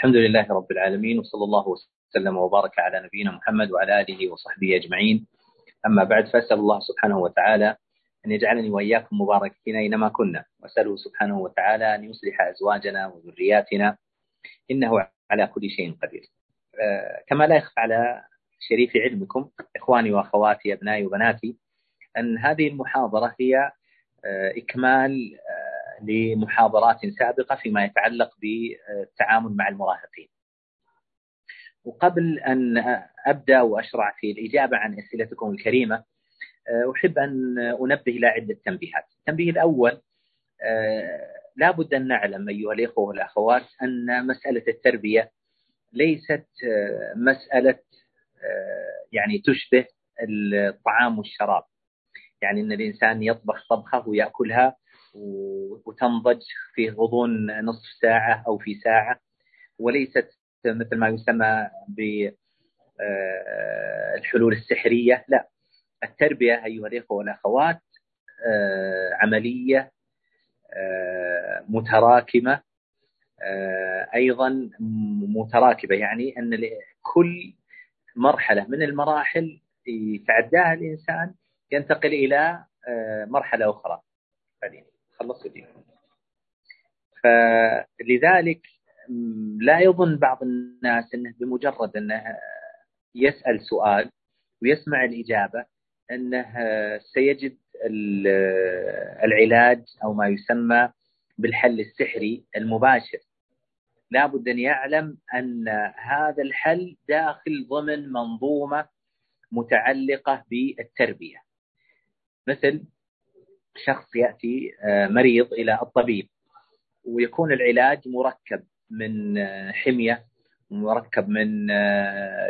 الحمد لله رب العالمين وصلى الله وسلم وبارك على نبينا محمد وعلى آله وصحبه أجمعين. أما بعد فأسأل الله سبحانه وتعالى أن يجعلني وإياكم مباركين أينما كنا وأسأله سبحانه وتعالى أن يصلح أزواجنا وذرياتنا إنه على كل شيء قدير. آه، كما لا يخفى على شريف علمكم إخواني وأخواتي أبنائي وبناتي أن هذه المحاضرة هي آه، إكمال آه، لمحاضرات سابقة فيما يتعلق بالتعامل مع المراهقين. وقبل أن أبدأ وأشرع في الإجابة عن أسئلتكم الكريمة أحب أن أنبه إلى عدة تنبيهات. التنبيه الأول لا بد أن نعلم أيها الإخوة والأخوات أن مسألة التربية ليست مسألة يعني تشبه الطعام والشراب. يعني أن الإنسان يطبخ طبخة ويأكلها وتنضج في غضون نصف ساعة أو في ساعة وليست مثل ما يسمى بالحلول السحرية لا. التربية أيها الإخوة والأخوات عملية متراكمة أيضا متراكبة. يعني أن كل مرحلة من المراحل يتعداها الإنسان ينتقل إلى مرحلة أخرى. بعدين. خلصت فلذلك لا يظن بعض الناس إنه بمجرد إنه يسأل سؤال ويسمع الإجابة إنه سيجد العلاج أو ما يسمى بالحل السحري المباشر. لابد أن يعلم أن هذا الحل داخل ضمن منظومة متعلقة بالتربية. مثل شخص يأتي مريض إلى الطبيب ويكون العلاج مركب من حمية مركب من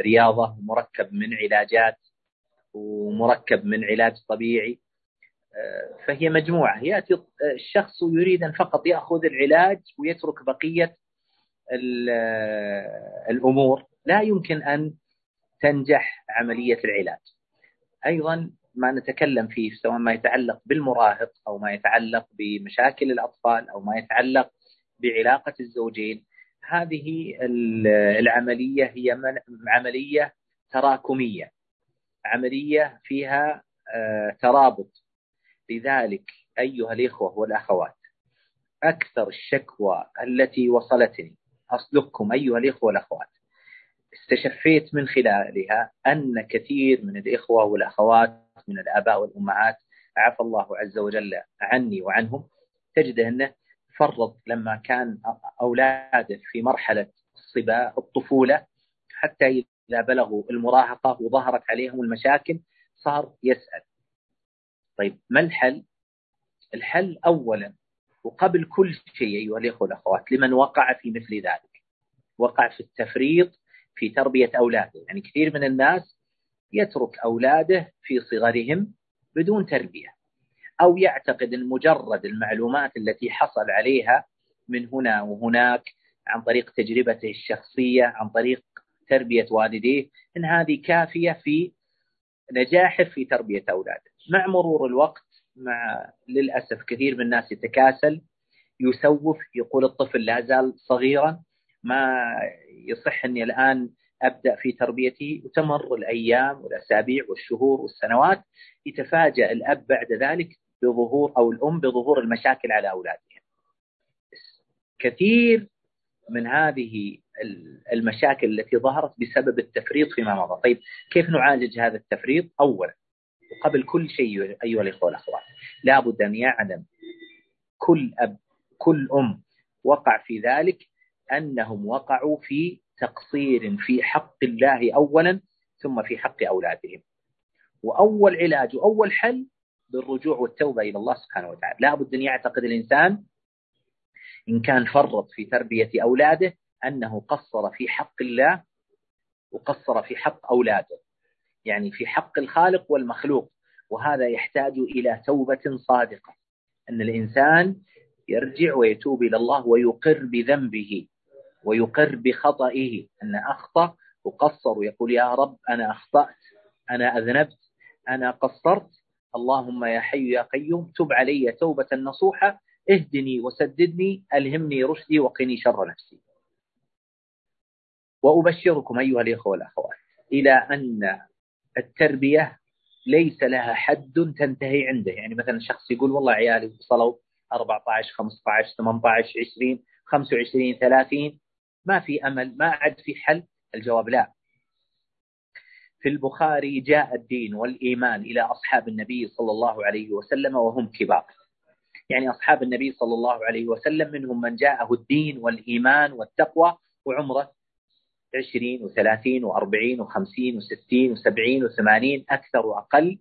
رياضة مركب من علاجات ومركب من علاج طبيعي فهي مجموعة يأتي الشخص يريد أن فقط يأخذ العلاج ويترك بقية الأمور لا يمكن أن تنجح عملية العلاج. أيضا ما نتكلم فيه سواء ما يتعلق بالمراهق أو ما يتعلق بمشاكل الأطفال أو ما يتعلق بعلاقة الزوجين. هذه العملية هي عملية تراكمية. عملية فيها ترابط. لذلك أيها الإخوة والأخوات أكثر الشكوى التي وصلتني أصدقكم أيها الإخوة والأخوات استشفيت من خلالها أن كثير من الإخوة والأخوات من الآباء والأمهات عفى الله عز وجل عني وعنهم تجد أنه فرط لما كان أولاده في مرحلة الصبا الطفولة حتى إذا بلغوا المراهقة وظهرت عليهم المشاكل صار يسأل. طيب ما الحل؟ الحل اولا وقبل كل شيء أيها الإخوة والأخوات لمن وقع في مثل ذلك. وقع في التفريط في تربية أولاده، يعني كثير من الناس يترك أولاده في صغرهم بدون تربية أو يعتقد ان مجرد المعلومات التي حصل عليها من هنا وهناك عن طريق تجربته الشخصية، عن طريق تربية والديه، إن هذه كافية في نجاحه في تربية أولاده. مع مرور الوقت مع للأسف كثير من الناس يتكاسل يسوف يقول الطفل لا زال صغيرا ما يصح إني الآن أبدأ في تربيته وتمر الأيام والأسابيع والشهور والسنوات يتفاجأ الأب بعد ذلك بظهور أو الأم بظهور المشاكل على أولادهم. كثير من هذه المشاكل التي ظهرت بسبب التفريط فيما مضى، طيب كيف نعالج هذا التفريط؟ اولا وقبل كل شيء أيها الإخوة والأخوات لابد أن يعلم كل أب كل أم وقع في ذلك أنهم وقعوا في تقصير في حق الله اولا ثم في حق أولادهم. وأول علاج وأول حل بالرجوع والتوبة إلى الله سبحانه وتعالى، لابد أن يعتقد الإنسان إن كان فرط في تربية أولاده أنه قصر في حق الله وقصر في حق أولاده. يعني في حق الخالق والمخلوق وهذا يحتاج إلى توبة صادقة أن الإنسان يرجع ويتوب إلى الله ويقر بذنبه ويقر بخطئه. أن أخطأ وقصر ويقول يا رب أنا أخطأت أنا أذنبت أنا قصرت. اللهم يا حي يا قيوم تب علي توبة نصوحة. اهدني وسددني ألهمني رشدي وقني شر نفسي. وأبشركم أيها الإخوة والأخوات إلى أن التربية ليس لها حد تنتهي عنده. يعني مثلا شخص يقول والله عيالي وصلوا 14 15 18 20 25 30 ما في أمل ما عاد في حل؟ الجواب لا. في البخاري جاء الدين والإيمان إلى أصحاب النبي صلى الله عليه وسلم وهم كبار. يعني أصحاب النبي صلى الله عليه وسلم منهم من جاءه الدين والإيمان والتقوى وعمره عشرين وثلاثين وأربعين وخمسين وستين وسبعين وثمانين أكثر وأقل.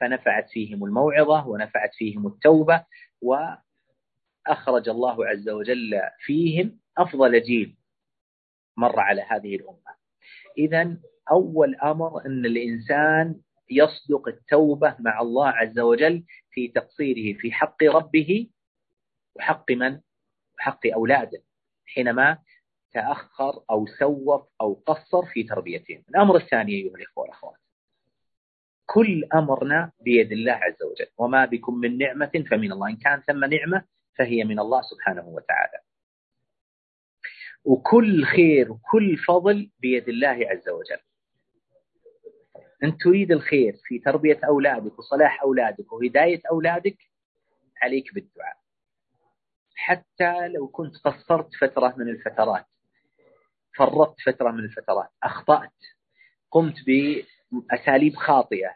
فنفعت فيهم الموعظة ونفعت فيهم التوبة وأخرج الله عز وجل فيهم أفضل جيل مر على هذه الأمة. إذا أول أمر أن الإنسان يصدق التوبة مع الله عز وجل في تقصيره في حق ربه وحق من؟ وحق أولاده حينما تأخر أو سوف أو قصر في تربيتهم الأمر الثاني أيها الإخوة والأخوات كل أمرنا بيد الله عز وجل. وما بكم من نعمة فمن الله. إن كان ثم نعمة فهي من الله سبحانه وتعالى. وكل خير وكل فضل بيد الله عز وجل. أن تريد الخير في تربية أولادك وصلاح أولادك وهداية أولادك عليك بالدعاء. حتى لو كنت قصرت فترة من الفترات فرطت فترة من الفترات أخطأت قمت بأساليب خاطئة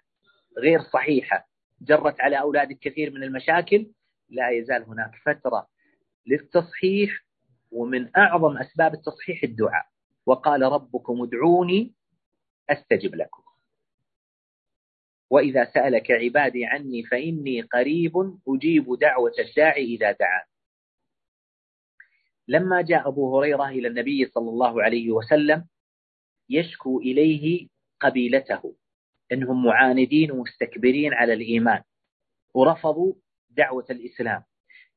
غير صحيحة جرت على أولادك كثير من المشاكل لا يزال هناك فترة للتصحيح ومن أعظم أسباب التصحيح الدعاء. وقال ربكم ادعوني أستجب لكم. وإذا سألك عبادي عني فإني قريب أجيب دعوة الداعي إذا دعان. لما جاء أبو هريرة إلى النبي صلى الله عليه وسلم يشكو إليه قبيلته أنهم معاندين ومستكبرين على الإيمان ورفضوا دعوة الإسلام.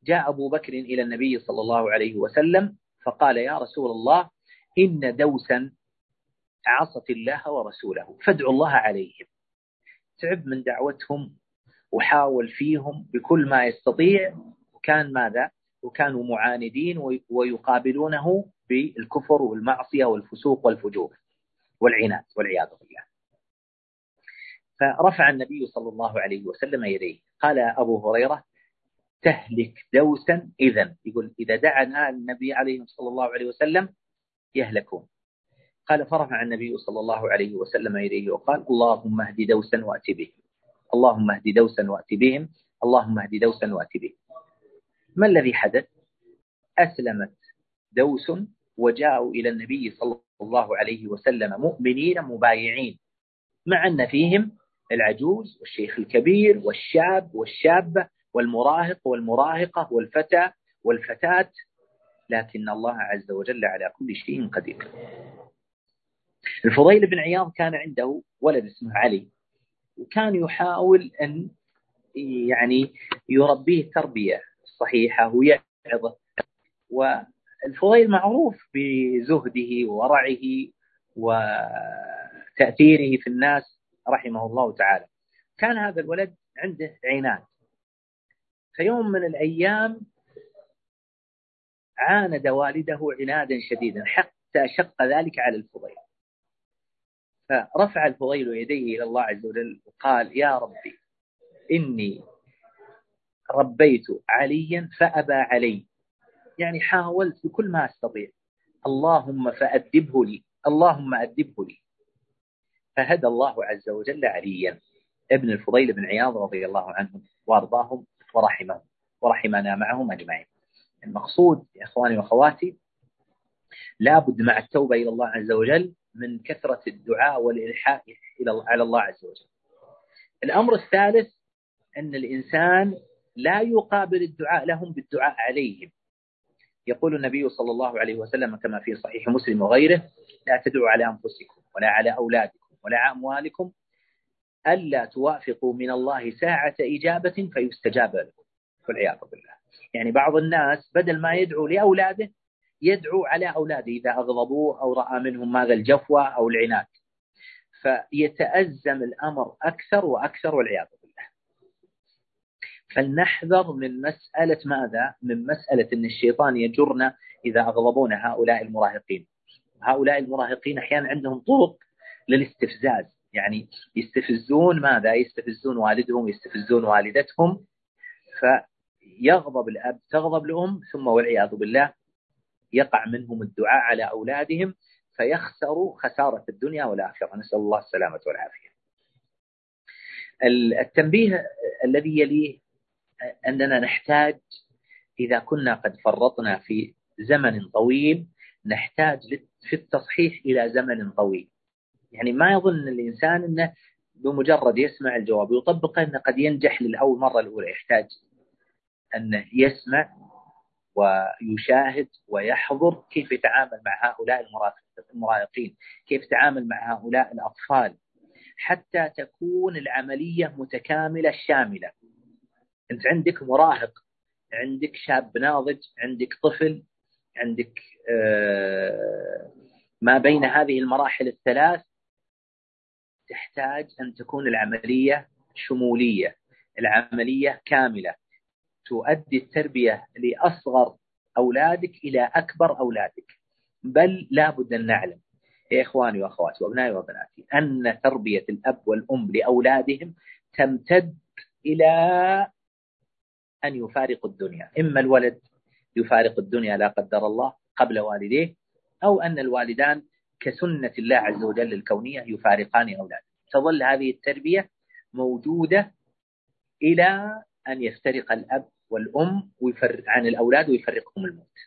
جاء أبو بكر إلى النبي صلى الله عليه وسلم فقال يا رسول الله إن دوسا عصت الله ورسوله فادعوا الله عليهم. تعب من دعوتهم وحاول فيهم بكل ما يستطيع وكان ماذا؟ وكانوا معاندين ويقابلونه بالكفر والمعصية والفسوق والفجور والعناد والعياذ بالله. فرفع النبي صلى الله عليه وسلم يديه. قال أبو هريرة تهلك دوسا إذا. يقول إذا دعا النبي عليه صلى الله عليه وسلم يهلكون. قال فرفع النبي صلى الله عليه وسلم يديه وقال اللهم اهد دوسا وأت به. اللهم اهد دوسا وأت بهم. اللهم اهد دوسا وأت بهم ما الذي حدث؟ أسلمت دوس وجاءوا إلى النبي صلى الله عليه وسلم مؤمنين مبايعين مع أن فيهم العجوز والشيخ الكبير والشاب والشابة والمراهق والمراهقة والفتى والفتاة لكن الله عز وجل على كل شيء قدير. الفضيل بن عياض كان عنده ولد اسمه علي وكان يحاول أن يعني يربيه تربية صحيحة ويعظه. والفضيل معروف بزهده وورعه وتأثيره في الناس رحمه الله تعالى. كان هذا الولد عنده عناد فيوم من الأيام عاند والده عنادا شديدا حتى شق ذلك على الفضيل. فرفع الفضيل يديه إلى الله عز وجل وقال يا ربي إني ربيت عليا فأبى علي. يعني حاولت بكل ما أستطيع. اللهم فأدبه لي اللهم أدبه لي. فهدى الله عز وجل عليا. ابن الفضيل بن عياض رضي الله عنهم وأرضاهم ورحمهم ورحمنا معهم أجمعين. المقصود يا إخواني وأخواتي لابد مع التوبة إلى الله عز وجل من كثرة الدعاء والالحاح إلى على الله عز وجل. الأمر الثالث أن الإنسان لا يقابل الدعاء لهم بالدعاء عليهم. يقول النبي صلى الله عليه وسلم كما في صحيح مسلم وغيره لا تدعوا على أنفسكم ولا على أولادكم ولا على أموالكم ألا توافقوا من الله ساعة إجابة فيستجاب لكم والعياذ بالله. يعني بعض الناس بدل ما يدعو لأولاده يدعو على أولاده إذا أغضبوه أو رأى منهم ماذا الجفوة أو العناد. فيتأزم الأمر أكثر وأكثر والعياذ بالله. فلنحذر من مسألة ماذا؟ من مسألة أن الشيطان يجرنا إذا أغضبونا هؤلاء المراهقين. هؤلاء المراهقين أحيانا عندهم طرق للاستفزاز. يعني يستفزون ماذا؟ يستفزون والدهم يستفزون والدتهم. فيغضب الأب تغضب الأم ثم والعياذ بالله يقع منهم الدعاء على أولادهم فيخسروا خسارة الدنيا والآخرة. نسأل الله السلامة والعافية. التنبيه الذي يليه أننا نحتاج إذا كنا قد فرطنا في زمن طويل نحتاج في التصحيح إلى زمن طويل. يعني ما يظن الإنسان أنه بمجرد يسمع الجواب ويطبقه أنه قد ينجح للأول مرة الأولى. يحتاج أنه يسمع ويشاهد ويحضر كيف يتعامل مع هؤلاء المراهقين كيف يتعامل مع هؤلاء الأطفال حتى تكون العملية متكاملة شاملة. أنت عندك مراهق عندك شاب ناضج عندك طفل عندك آه، ما بين هذه المراحل الثلاث تحتاج أن تكون العملية شمولية العملية كاملة. تؤدي التربية لأصغر أولادك إلى أكبر أولادك. بل لابد أن نعلم يا إخواني وأخواتي وأبنائي وبناتي أن تربية الأب والأم لأولادهم تمتد إلى أن يفارقوا الدنيا. إما الولد يفارق الدنيا لا قدر الله قبل والديه أو أن الوالدان كسنة الله عز وجل الكونية يفارقان أولادهم تظل هذه التربية موجودة إلى أن يفترق الأب والأم عن الأولاد ويفرقهم الموت.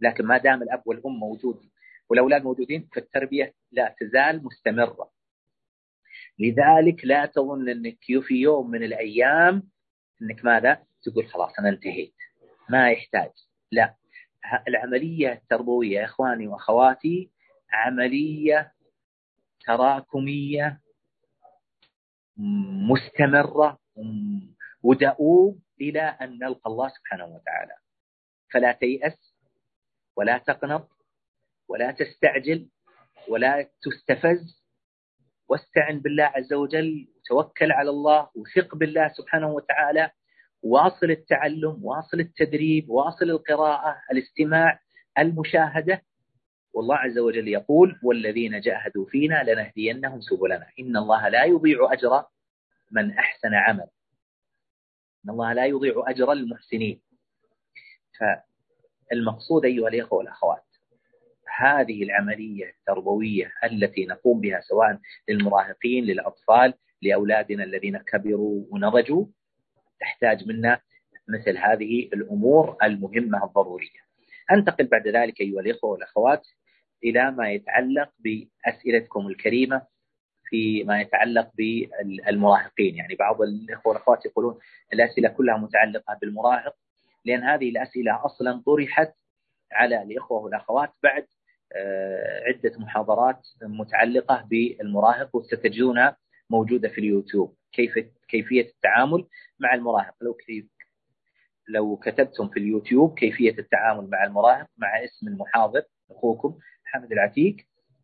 لكن ما دام الأب والأم موجود والأولاد موجودين فالتربية لا تزال مستمرة. لذلك لا تظن أنك في يوم من الأيام أنك ماذا؟ تقول خلاص أنا انتهيت. ما يحتاج. لا. العملية التربوية يا إخواني وأخواتي عملية تراكمية مستمرة ودؤوب إلى أن نلقى الله سبحانه وتعالى. فلا تيأس ولا تقنط ولا تستعجل ولا تستفز. واستعن بالله عز وجل وتوكل على الله وثق بالله سبحانه وتعالى. واصل التعلم واصل التدريب واصل القراءة الاستماع المشاهدة. والله عز وجل يقول والذين جاهدوا فينا لنهدينهم سبلنا. إن الله لا يضيع أجر من أحسن عمل. إن الله لا يضيع أجر المحسنين. فالمقصود أيها الإخوة والأخوات هذه العملية التربوية التي نقوم بها سواء للمراهقين للأطفال لأولادنا الذين كبروا ونضجوا تحتاج منا مثل هذه الأمور المهمة الضرورية. أنتقل بعد ذلك أيها الإخوة والأخوات إلى ما يتعلق بأسئلتكم الكريمة فيما يتعلق بالمراهقين. يعني بعض الإخوة والأخوات يقولون الأسئلة كلها متعلقة بالمراهق لأن هذه الأسئلة أصلا طرحت على الإخوة والأخوات بعد آه، عدة محاضرات متعلقة بالمراهق وستجدونها موجودة في اليوتيوب. كيف كيفية التعامل مع المراهق؟ لو لو كتبتم في اليوتيوب كيفية التعامل مع المراهق مع اسم المحاضر أخوكم حمد العتيق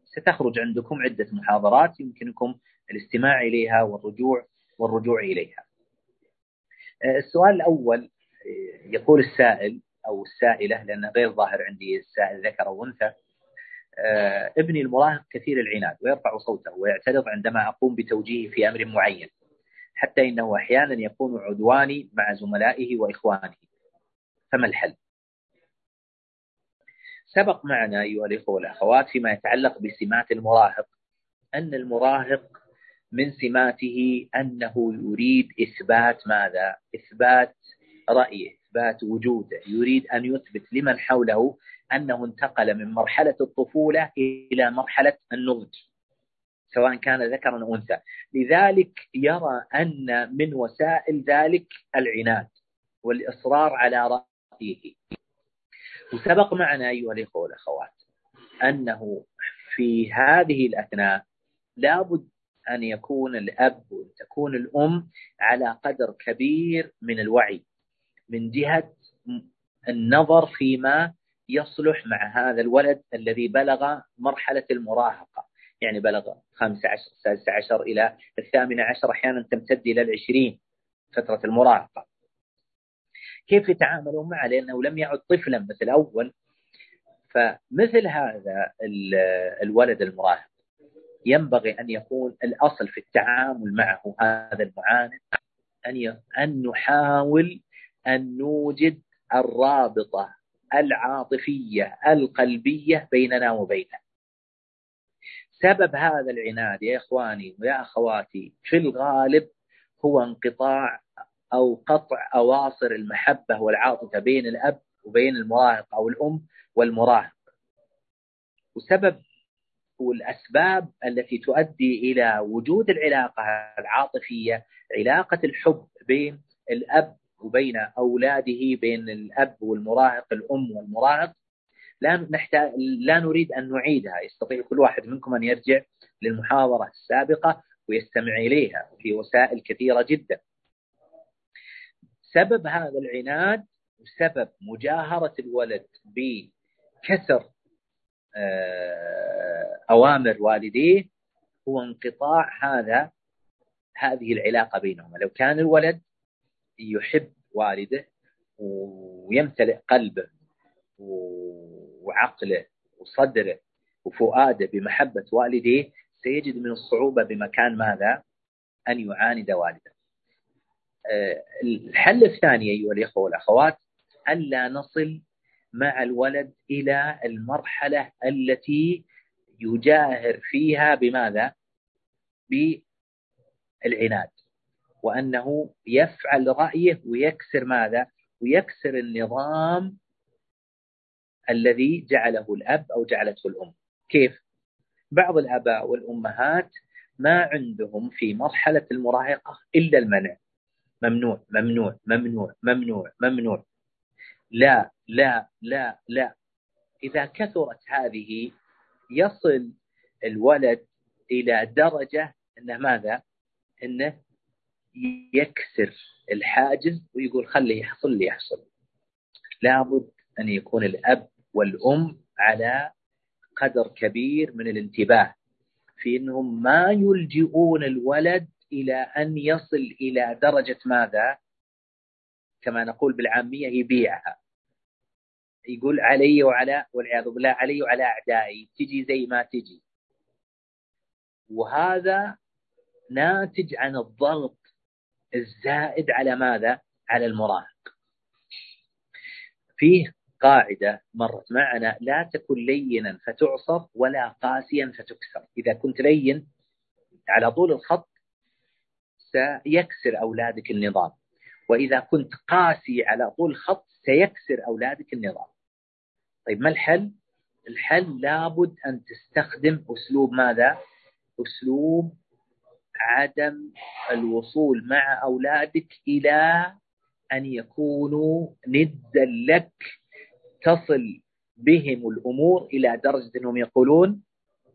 ستخرج عندكم عدة محاضرات يمكنكم الاستماع إليها والرجوع والرجوع إليها آه، السؤال الأول آه، يقول السائل أو السائلة لأن غير ظاهر عندي السائل ذكر أو أنثى آه، ابني المراهق كثير العناد ويرفع صوته ويعترض عندما أقوم بتوجيهه في أمر معين حتى إنه أحيانا يكون عدواني مع زملائه وإخوانه فما الحل؟ سبق معنا أيها الإخوة والأخوات فيما يتعلق بسمات المراهق أن المراهق من سماته أنه يريد إثبات ماذا؟ إثبات رأيه إثبات وجوده يريد أن يثبت لمن حوله أنه انتقل من مرحلة الطفولة إلى مرحلة النضج سواء كان ذكرا أو أنثى لذلك يرى أن من وسائل ذلك العناد والإصرار على رأيه وسبق معنا أيها الإخوة والأخوات أنه في هذه الأثناء لابد أن يكون الأب وتكون الأم على قدر كبير من الوعي من جهة النظر فيما يصلح مع هذا الولد الذي بلغ مرحلة المراهقة. يعني بلغ 15 16 إلى الثامنة عشر أحيانا تمتد إلى العشرين فترة المراهقة. كيف يتعاملون معه؟ لأنه لم يعد طفلا مثل أول. فمثل هذا الولد المراهق ينبغي أن يكون الأصل في التعامل معه هذا المعاند أن أن نحاول أن نوجد الرابطة العاطفية القلبية بيننا وبينه. سبب هذا العناد يا إخواني ويا أخواتي في الغالب هو انقطاع أو قطع أواصر المحبة والعاطفة بين الأب وبين المراهق أو الأم والمراهق. وسبب والأسباب التي تؤدي إلى وجود العلاقة العاطفية علاقة الحب بين الأب وبين أولاده بين الأب والمراهق الأم والمراهق. لا نحتاج لا نريد أن نعيدها. يستطيع كل واحد منكم أن يرجع للمحاضرة السابقة ويستمع إليها. في وسائل كثيرة جدا. سبب هذا العناد وسبب مجاهرة الولد بكسر آه، أوامر والديه هو انقطاع هذا هذه العلاقة بينهما لو كان الولد يحب والده ويمتلئ قلبه وعقله وصدره وفؤاده بمحبة والديه سيجد من الصعوبة بمكان ماذا؟ أن يعاند والده. الحل الثاني أيها الإخوة والأخوات ألا نصل مع الولد إلى المرحلة التي يجاهر فيها بماذا؟ بالعناد وأنه يفعل رأيه ويكسر ماذا؟ ويكسر النظام الذي جعله الأب أو جعلته الأم كيف؟ بعض الآباء والأمهات ما عندهم في مرحلة المراهقة إلا المنع ممنوع ممنوع ممنوع ممنوع ممنوع. لا لا لا لا. إذا كثرت هذه يصل الولد إلى درجة أنه ماذا؟ أنه يكسر الحاجز ويقول خلي يحصل لي يحصل؟ لابد أن يكون الأب والأم على قدر كبير من الانتباه في أنهم ما يلجئون الولد إلى أن يصل إلى درجة ماذا كما نقول بالعامية يبيعها يقول علي وعلى والعياذ بالله علي وعلى أعدائي تجي زي ما تجي وهذا ناتج عن الضغط الزائد على ماذا؟ على المراهق. فيه قاعدة مرت معنا لا تكن لينا فتعصر ولا قاسيا فتكسر إذا كنت لين على طول الخط سيكسر أولادك النظام وإذا كنت قاسي على طول الخط سيكسر أولادك النظام طيب ما الحل؟ الحل لابد أن تستخدم أسلوب ماذا؟ أسلوب عدم الوصول مع أولادك إلى أن يكونوا ندا لك تصل بهم الأمور إلى درجة أنهم يقولون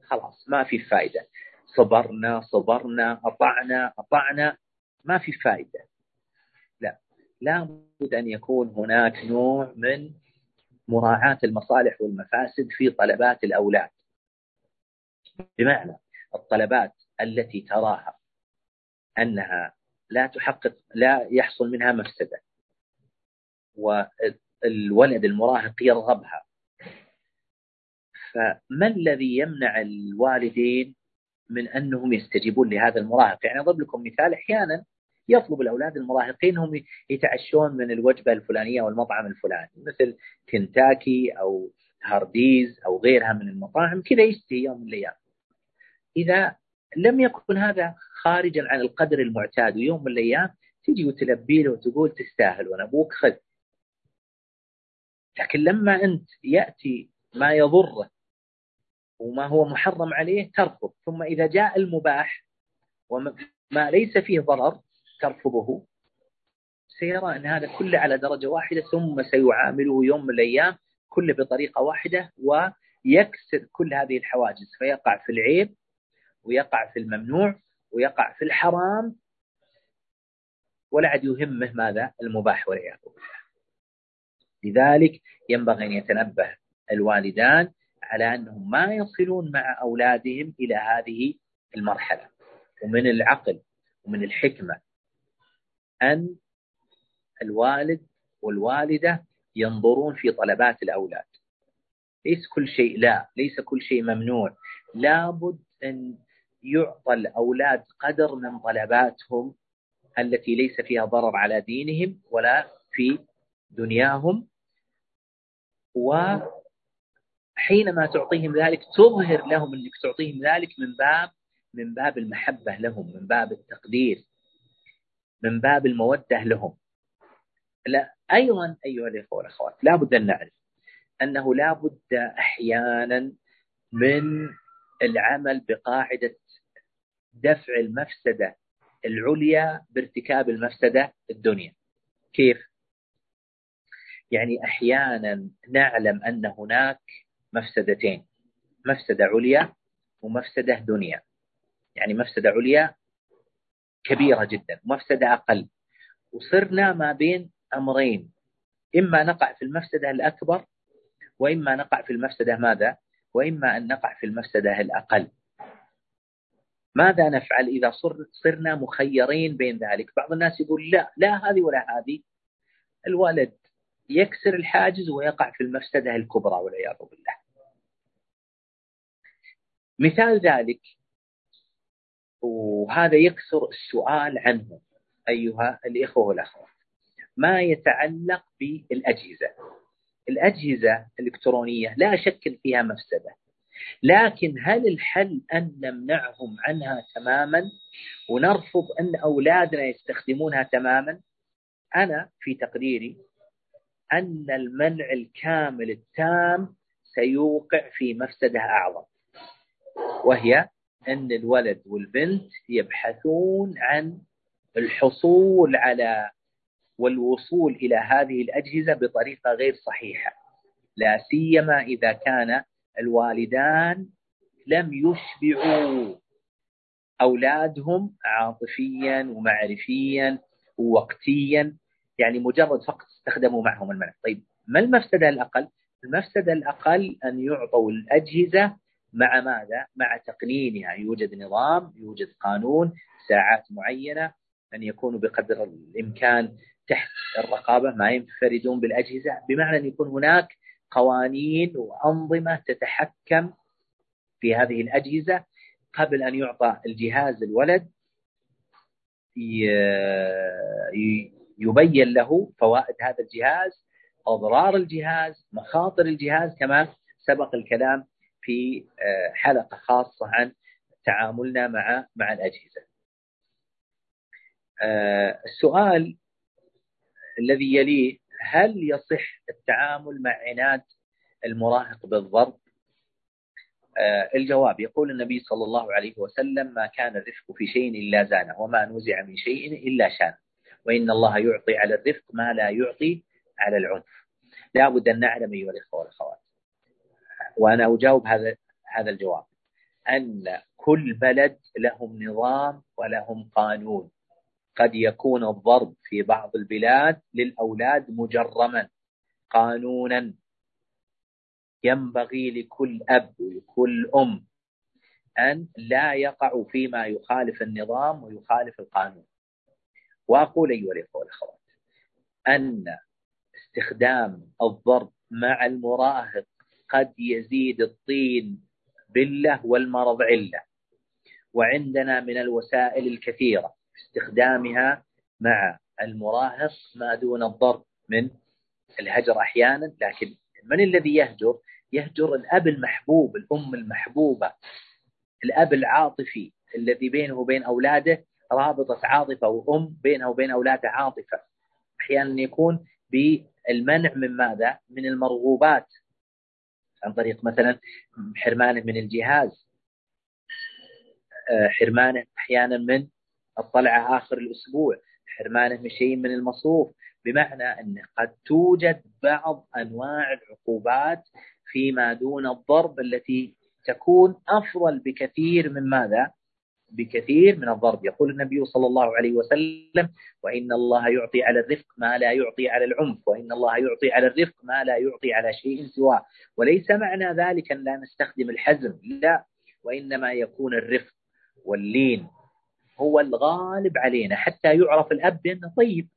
خلاص ما في فائدة صبرنا صبرنا أطعنا أطعنا. ما في فائدة لا لابد أن يكون هناك نوع من مراعاة المصالح والمفاسد في طلبات الأولاد. بمعنى الطلبات التي تراها أنها لا تحقق لا يحصل منها مفسدة. والولد المراهق يرغبها. فما الذي يمنع الوالدين من أنهم يستجيبون لهذا المراهق. يعني أضرب لكم مثال أحيانا يطلب الأولاد المراهقين هم يتعشون من الوجبة الفلانية والمطعم الفلاني مثل كنتاكي أو هارديز أو غيرها من المطاعم كذا يشتهي يوم من الأيام. إذا لم يكن هذا خارجا عن القدر المعتاد ويوم من الأيام تجي وتلبي له وتقول تستاهل وأنا أبوك خذ. لكن لما أنت يأتي ما يضره وما هو محرم عليه ترفض ثم إذا جاء المباح وما ليس فيه ضرر ترفضه سيرى أن هذا كله على درجة واحدة ثم سيعامله يوم من الأيام كله بطريقة واحدة ويكسر كل هذه الحواجز. فيقع في العيب ويقع في الممنوع ويقع في الحرام. ولا عاد يهمه ماذا؟ المباح والعياذ بالله. لذلك ينبغي أن يتنبه الوالدان على أنهم ما يصلون مع أولادهم إلى هذه المرحلة. ومن العقل ومن الحكمة أن الوالد والوالدة ينظرون في طلبات الأولاد. ليس كل شيء لا ليس كل شيء ممنوع. لابد أن يعطى الأولاد قدر من طلباتهم التي ليس فيها ضرر على دينهم ولا في دنياهم. وحينما تعطيهم ذلك تظهر لهم إنك تعطيهم ذلك من باب من باب المحبة لهم من باب التقدير من باب المودة لهم. لا أيضا أيها الإخوة والأخوات لابد أن نعرف أنه لابد أحيانا من العمل بقاعدة دفع المفسدة العليا بارتكاب المفسدة الدنيا. كيف؟ يعني أحيانا نعلم أن هناك مفسدتين مفسدة عليا ومفسدة دنيا يعني مفسدة عليا كبيرة جدا ومفسدة أقل وصرنا ما بين أمرين إما نقع في المفسدة الأكبر وإما نقع في المفسدة ماذا؟ وإما أن نقع في المفسدة الأقل. ماذا نفعل إذا صرنا مخيرين بين ذلك؟ بعض الناس يقول لا لا هذه ولا هذه. الولد يكسر الحاجز ويقع في المفسدة الكبرى والعياذ بالله مثال ذلك وهذا يكسر السؤال عنه أيها الإخوة والأخوات. ما يتعلق بالأجهزة؟ الأجهزة الإلكترونية لا شك فيها مفسدة لكن هل الحل أن نمنعهم عنها تماما ونرفض أن أولادنا يستخدمونها تماما؟ أنا في تقديري أن المنع الكامل التام سيوقع في مفسدة أعظم. وهي أن الولد والبنت يبحثون عن الحصول على والوصول إلى هذه الأجهزة بطريقة غير صحيحة لا سيما إذا كان الوالدان لم يشبعوا أولادهم عاطفيا ومعرفيا ووقتيا يعني مجرد فقط استخدموا معهم المنع طيب ما المفسدة الأقل؟ المفسدة الأقل أن يعطوا الأجهزة مع ماذا؟ مع تقنينها يوجد نظام يوجد قانون ساعات معينة أن يكونوا بقدر الإمكان تحت الرقابة ما ينفردون بالأجهزة بمعنى أن يكون هناك قوانين وأنظمة تتحكم في هذه الأجهزة قبل أن يعطى الجهاز الولد يبين له فوائد هذا الجهاز أضرار الجهاز مخاطر الجهاز كما سبق الكلام في آه، حلقة خاصة عن تعاملنا مع مع الأجهزة. آه، السؤال الذي يليه هل يصح التعامل مع عناد المراهق بالضرب؟ آه، الجواب يقول النبي صلى الله عليه وسلم ما كان الرفق في شيء إلا زانه وما نزع من شيء إلا شانه وإن الله يعطي على الرفق ما لا يعطي على العنف. لا بد أن نعلم أيها الإخوة والأخوات وأنا أجاوب هذا هذا الجواب. أن كل بلد لهم نظام ولهم قانون. قد يكون الضرب في بعض البلاد للأولاد مجرما قانونا. ينبغي لكل أب ولكل أم أن لا يقعوا فيما يخالف النظام ويخالف القانون. وأقول أيها الإخوة والأخوات أن استخدام الضرب مع المراهق قد يزيد الطين بله والمرض علة وعندنا من الوسائل الكثيرة استخدامها مع المراهق ما دون الضرب من الهجر أحيانا لكن من الذي يهجر؟ يهجر الأب المحبوب الأم المحبوبة الأب العاطفي الذي بينه وبين أولاده رابطة عاطفة وأم بينها وبين أولادها عاطفة أحيانا يكون بالمنع من ماذا؟ من المرغوبات عن طريق مثلا حرمانه من الجهاز آه، حرمانه أحيانا من الطلعة آخر الأسبوع حرمانه من شيء من المصروف بمعنى أن قد توجد بعض أنواع العقوبات فيما دون الضرب التي تكون أفضل بكثير من ماذا؟ بكثير من الضرب. يقول النبي صلى الله عليه وسلم وإن الله يعطي على الرفق ما لا يعطي على العنف وإن الله يعطي على الرفق ما لا يعطي على شيء سواه. وليس معنى ذلك أن لا نستخدم الحزم لا. وإنما يكون الرفق واللين هو الغالب علينا حتى يعرف الأب بأنه طيب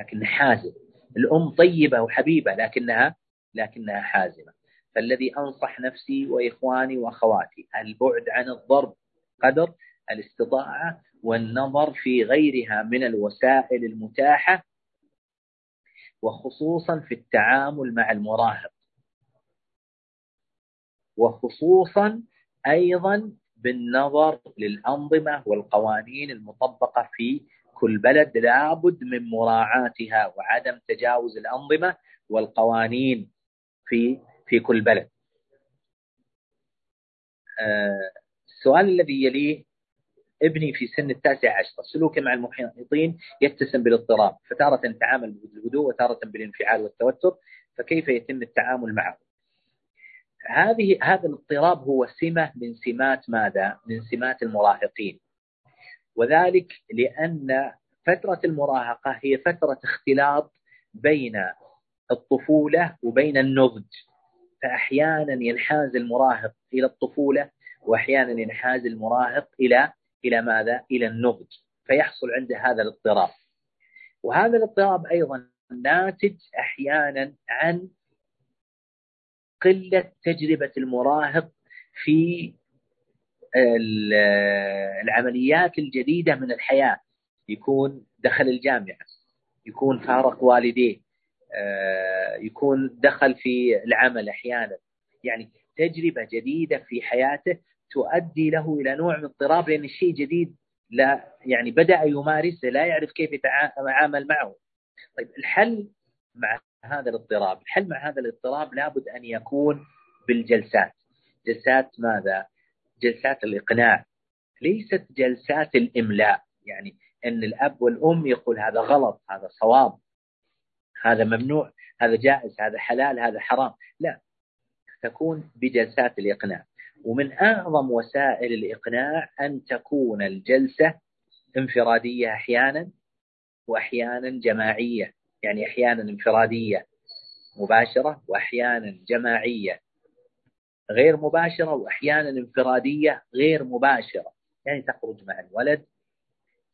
لكنه حازم الأم طيبة وحبيبة لكنها لكنها حازمة. فالذي أنصح نفسي وإخواني وأخواتي البعد عن الضرب قدر الاستطاعة والنظر في غيرها من الوسائل المتاحة وخصوصا في التعامل مع المراهق وخصوصا أيضا بالنظر للأنظمة والقوانين المطبقة في كل بلد لابد من مراعاتها وعدم تجاوز الأنظمة والقوانين في في كل بلد. آه، السؤال الذي يليه ابني في سن التاسع عشر. سلوكه مع المحيطين يتسم بالاضطراب فتارة يتعامل بالهدوء وتارة بالانفعال والتوتر فكيف يتم التعامل معه؟ هذه هذا الاضطراب هو سمة من سمات ماذا؟ من سمات المراهقين. وذلك لأن فترة المراهقة هي فترة اختلاط بين الطفولة وبين النضج. فأحيانا ينحاز المراهق إلى الطفولة وأحيانا ينحاز المراهق إلى إلى ماذا؟ إلى النضج. فيحصل عنده هذا الاضطراب. وهذا الاضطراب أيضا ناتج أحيانا عن قلة تجربة المراهق في العمليات الجديدة من الحياة. يكون دخل الجامعة يكون فارق والديه آه، يكون دخل في العمل أحيانا. يعني تجربة جديدة في حياته تؤدي له إلى نوع من اضطراب لأن الشيء جديد لا يعني بدأ يمارسه لا يعرف كيف يتعامل معه. طيب الحل مع هذا الاضطراب الحل مع هذا الاضطراب لابد أن يكون بالجلسات. جلسات ماذا؟ جلسات الإقناع. ليست جلسات الإملاء. يعني أن الأب والأم يقول هذا غلط هذا صواب هذا ممنوع هذا جائز هذا حلال هذا حرام. لا تكون بجلسات الإقناع. ومن أعظم وسائل الإقناع أن تكون الجلسة انفرادية أحيانا وأحيانا جماعية يعني أحيانا انفرادية مباشرة وأحيانا جماعية. غير مباشرة وأحيانا انفرادية غير مباشرة. يعني تخرج مع الولد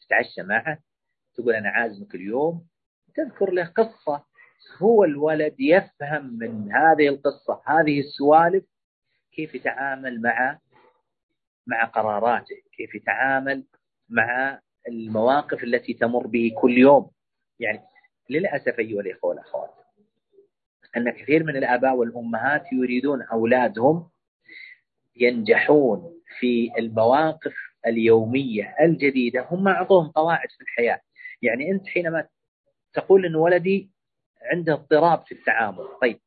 تتعشى معه تقول أنا عازمك اليوم تذكر له قصة. هو الولد يفهم من هذه القصة هذه السوالف كيف يتعامل مع مع قراراته كيف يتعامل مع المواقف التي تمر به كل يوم. يعني للأسف أيها الإخوة والأخوات أن كثير من الآباء والأمهات يريدون أولادهم ينجحون في المواقف اليومية الجديدة. هم أعطوهم قواعد في الحياة. يعني أنت حينما تقول أن ولدي عنده اضطراب في التعامل طيب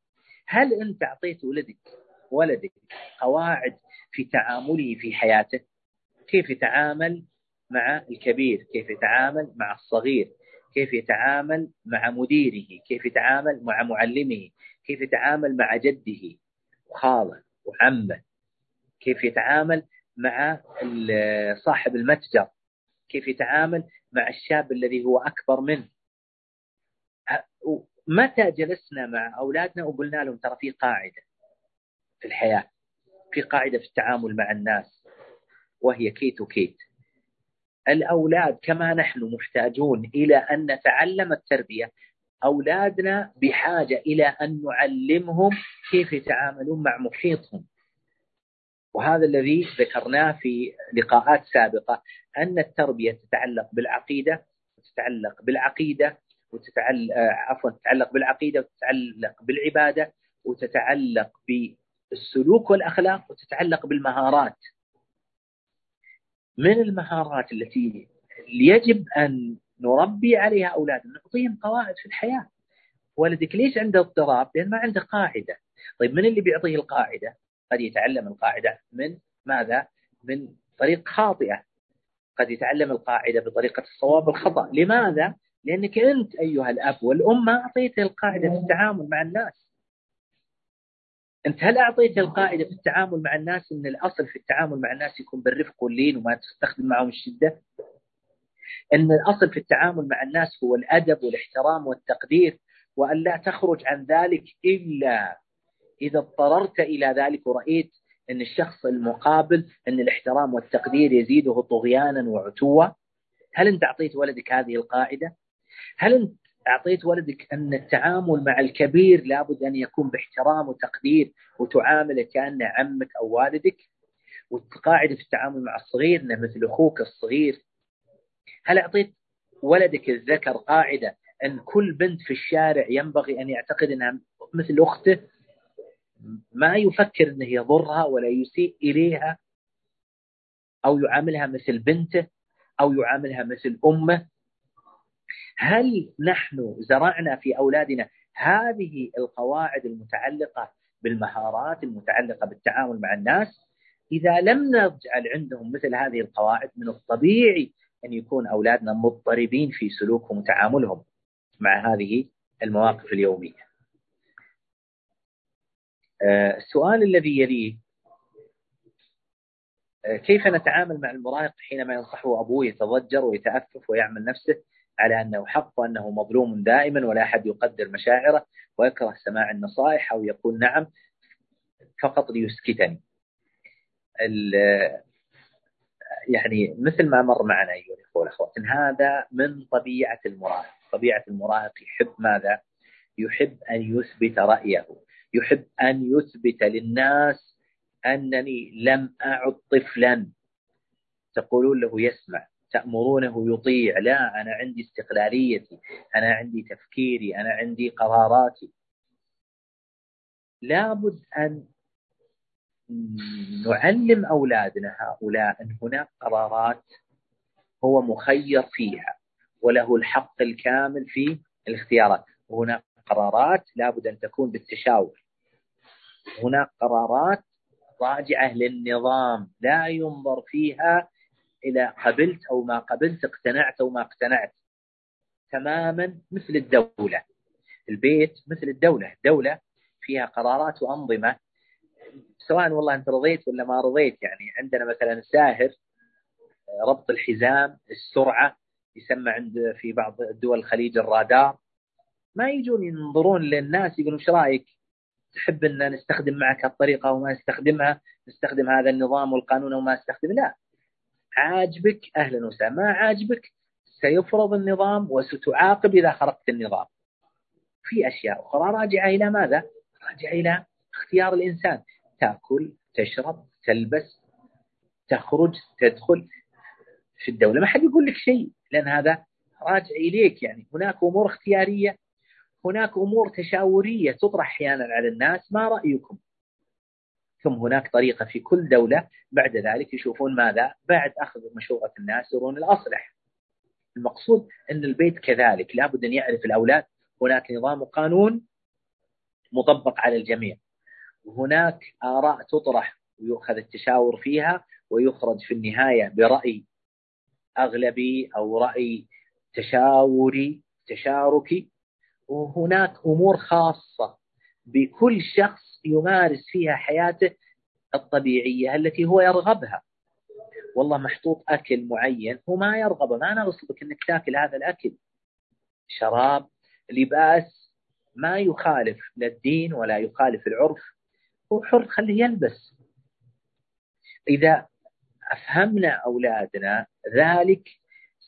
هل أنت أعطيت ولدك ولدك قواعد في تعامله في حياته. كيف يتعامل مع الكبير؟ كيف يتعامل مع الصغير؟ كيف يتعامل مع مديره؟ كيف يتعامل مع معلمه؟ كيف يتعامل مع جده وخاله وعمه؟ كيف يتعامل مع صاحب المتجر؟ كيف يتعامل مع الشاب الذي هو أكبر منه؟ متى جلسنا مع أولادنا وقلنا لهم ترى في قاعدة. في الحياة في قاعدة في التعامل مع الناس وهي كيت وكيت. الأولاد كما نحن محتاجون إلى أن نتعلم التربية أولادنا بحاجة إلى أن نعلمهم كيف يتعاملون مع محيطهم. وهذا الذي ذكرناه في لقاءات سابقة أن التربية تتعلق بالعقيدة وتتعلق بالعقيدة وتتعلق عفوا تتعلق بالعقيدة وتتعلق بالعبادة وتتعلق بالسلوك والأخلاق وتتعلق بالمهارات من المهارات التي يجب أن نربي عليها أولادنا نعطيهم قواعد في الحياة ولدك ليش عنده اضطراب؟ لأن ما عنده قاعدة طيب من اللي بيعطيه القاعدة؟ قد يتعلم القاعدة من ماذا؟ من طريق خاطئة قد يتعلم القاعدة بطريقة الصواب والخطأ لماذا؟ لأنك أنت أيها الأب والأم ما أعطيته القاعدة في التعامل مع الناس أنت هل أعطيت القاعدة في التعامل مع الناس أن الأصل في التعامل مع الناس يكون بالرفق واللين وما تستخدم معهم الشدة أن الأصل في التعامل مع الناس هو الأدب والاحترام والتقدير وأن لا تخرج عن ذلك إلا إذا اضطررت إلى ذلك ورأيت أن الشخص المقابل أن الاحترام والتقدير يزيده طغيانا وعتوا هل أنت أعطيت ولدك هذه القاعدة؟ هل أنت أعطيت ولدك أن التعامل مع الكبير لابد أن يكون باحترام وتقدير وتعامله كأنه عمك أو والدك. والقاعدة في التعامل مع الصغير أنه مثل أخوك الصغير. هل أعطيت ولدك الذكر قاعدة أن كل بنت في الشارع ينبغي أن يعتقد أنها مثل أخته؟ ما يفكر أنه يضرها ولا يسيء إليها أو يعاملها مثل بنته أو يعاملها مثل أمه. هل نحن زرعنا في أولادنا هذه القواعد المتعلقة بالمهارات المتعلقة بالتعامل مع الناس؟ إذا لم نجعل عندهم مثل هذه القواعد من الطبيعي أن يكون أولادنا مضطربين في سلوكهم وتعاملهم مع هذه المواقف اليومية. آه، السؤال الذي يليه آه، كيف نتعامل مع المراهق حينما ينصحه أبوه يتضجر ويتأفف ويعمل نفسه؟ على أنه حق وأنه مظلوم دائما ولا أحد يقدر مشاعره ويكره سماع النصائح أو يقول نعم فقط ليسكتني. يعني مثل ما مر معنا أيها الأخوة والأخوات هذا من طبيعة المراهق. طبيعة المراهق يحب ماذا؟ يحب أن يثبت رأيه. يحب أن يثبت للناس أنني لم أعد طفلا. تقولون له يسمع. تأمرونه يطيع لا أنا عندي استقلاليتي أنا عندي تفكيري أنا عندي قراراتي. لابد أن نعلم أولادنا هؤلاء أن هناك قرارات هو مخير فيها وله الحق الكامل في الاختيارات. وهناك قرارات لابد أن تكون بالتشاور. هناك قرارات راجعة للنظام لا ينظر فيها إلى قبلت أو ما قبلت اقتنعت أو ما اقتنعت. تماما مثل الدولة. البيت مثل الدولة. الدولة فيها قرارات وأنظمة. سواء والله أنت رضيت ولا ما رضيت يعني عندنا مثلا الساهر ربط الحزام السرعة يسمى عند في بعض دول الخليج الرادار. ما يجون ينظرون للناس يقولون إيش رأيك؟ تحب إن نستخدم معك هالطريقة وما نستخدمها؟ نستخدم هذا النظام والقانون وما نستخدم؟ لا. عاجبك أهلا وسهلا ما عاجبك سيفرض النظام وستعاقب إذا خرقت النظام. في أشياء أخرى راجعة إلى ماذا؟ راجعة إلى اختيار الإنسان. تأكل تشرب تلبس تخرج تدخل. في الدولة ما حد يقول لك شيء لأن هذا راجع إليك. يعني هناك أمور اختيارية هناك أمور تشاورية تطرح أحيانا على الناس. ما رأيكم؟ ثم هناك طريقة في كل دولة بعد ذلك يشوفون ماذا؟ بعد أخذ مشوره الناس يرون الأصلح. المقصود أن البيت كذلك لابد أن يعرف الأولاد هناك نظام وقانون مطبق على الجميع. وهناك آراء تطرح ويؤخذ التشاور فيها ويخرج في النهاية برأي أغلبي أو رأي تشاوري تشاركي وهناك أمور خاصة بكل شخص يمارس فيها حياته الطبيعية التي هو يرغبها. والله محطوط أكل معين هو ما يرغبه، ما نغصبك إنك تأكل هذا الأكل. شراب، لباس ما يخالف لا الدين ولا يخالف العرف، هو حر خليه يلبس. إذا أفهمنا أولادنا ذلك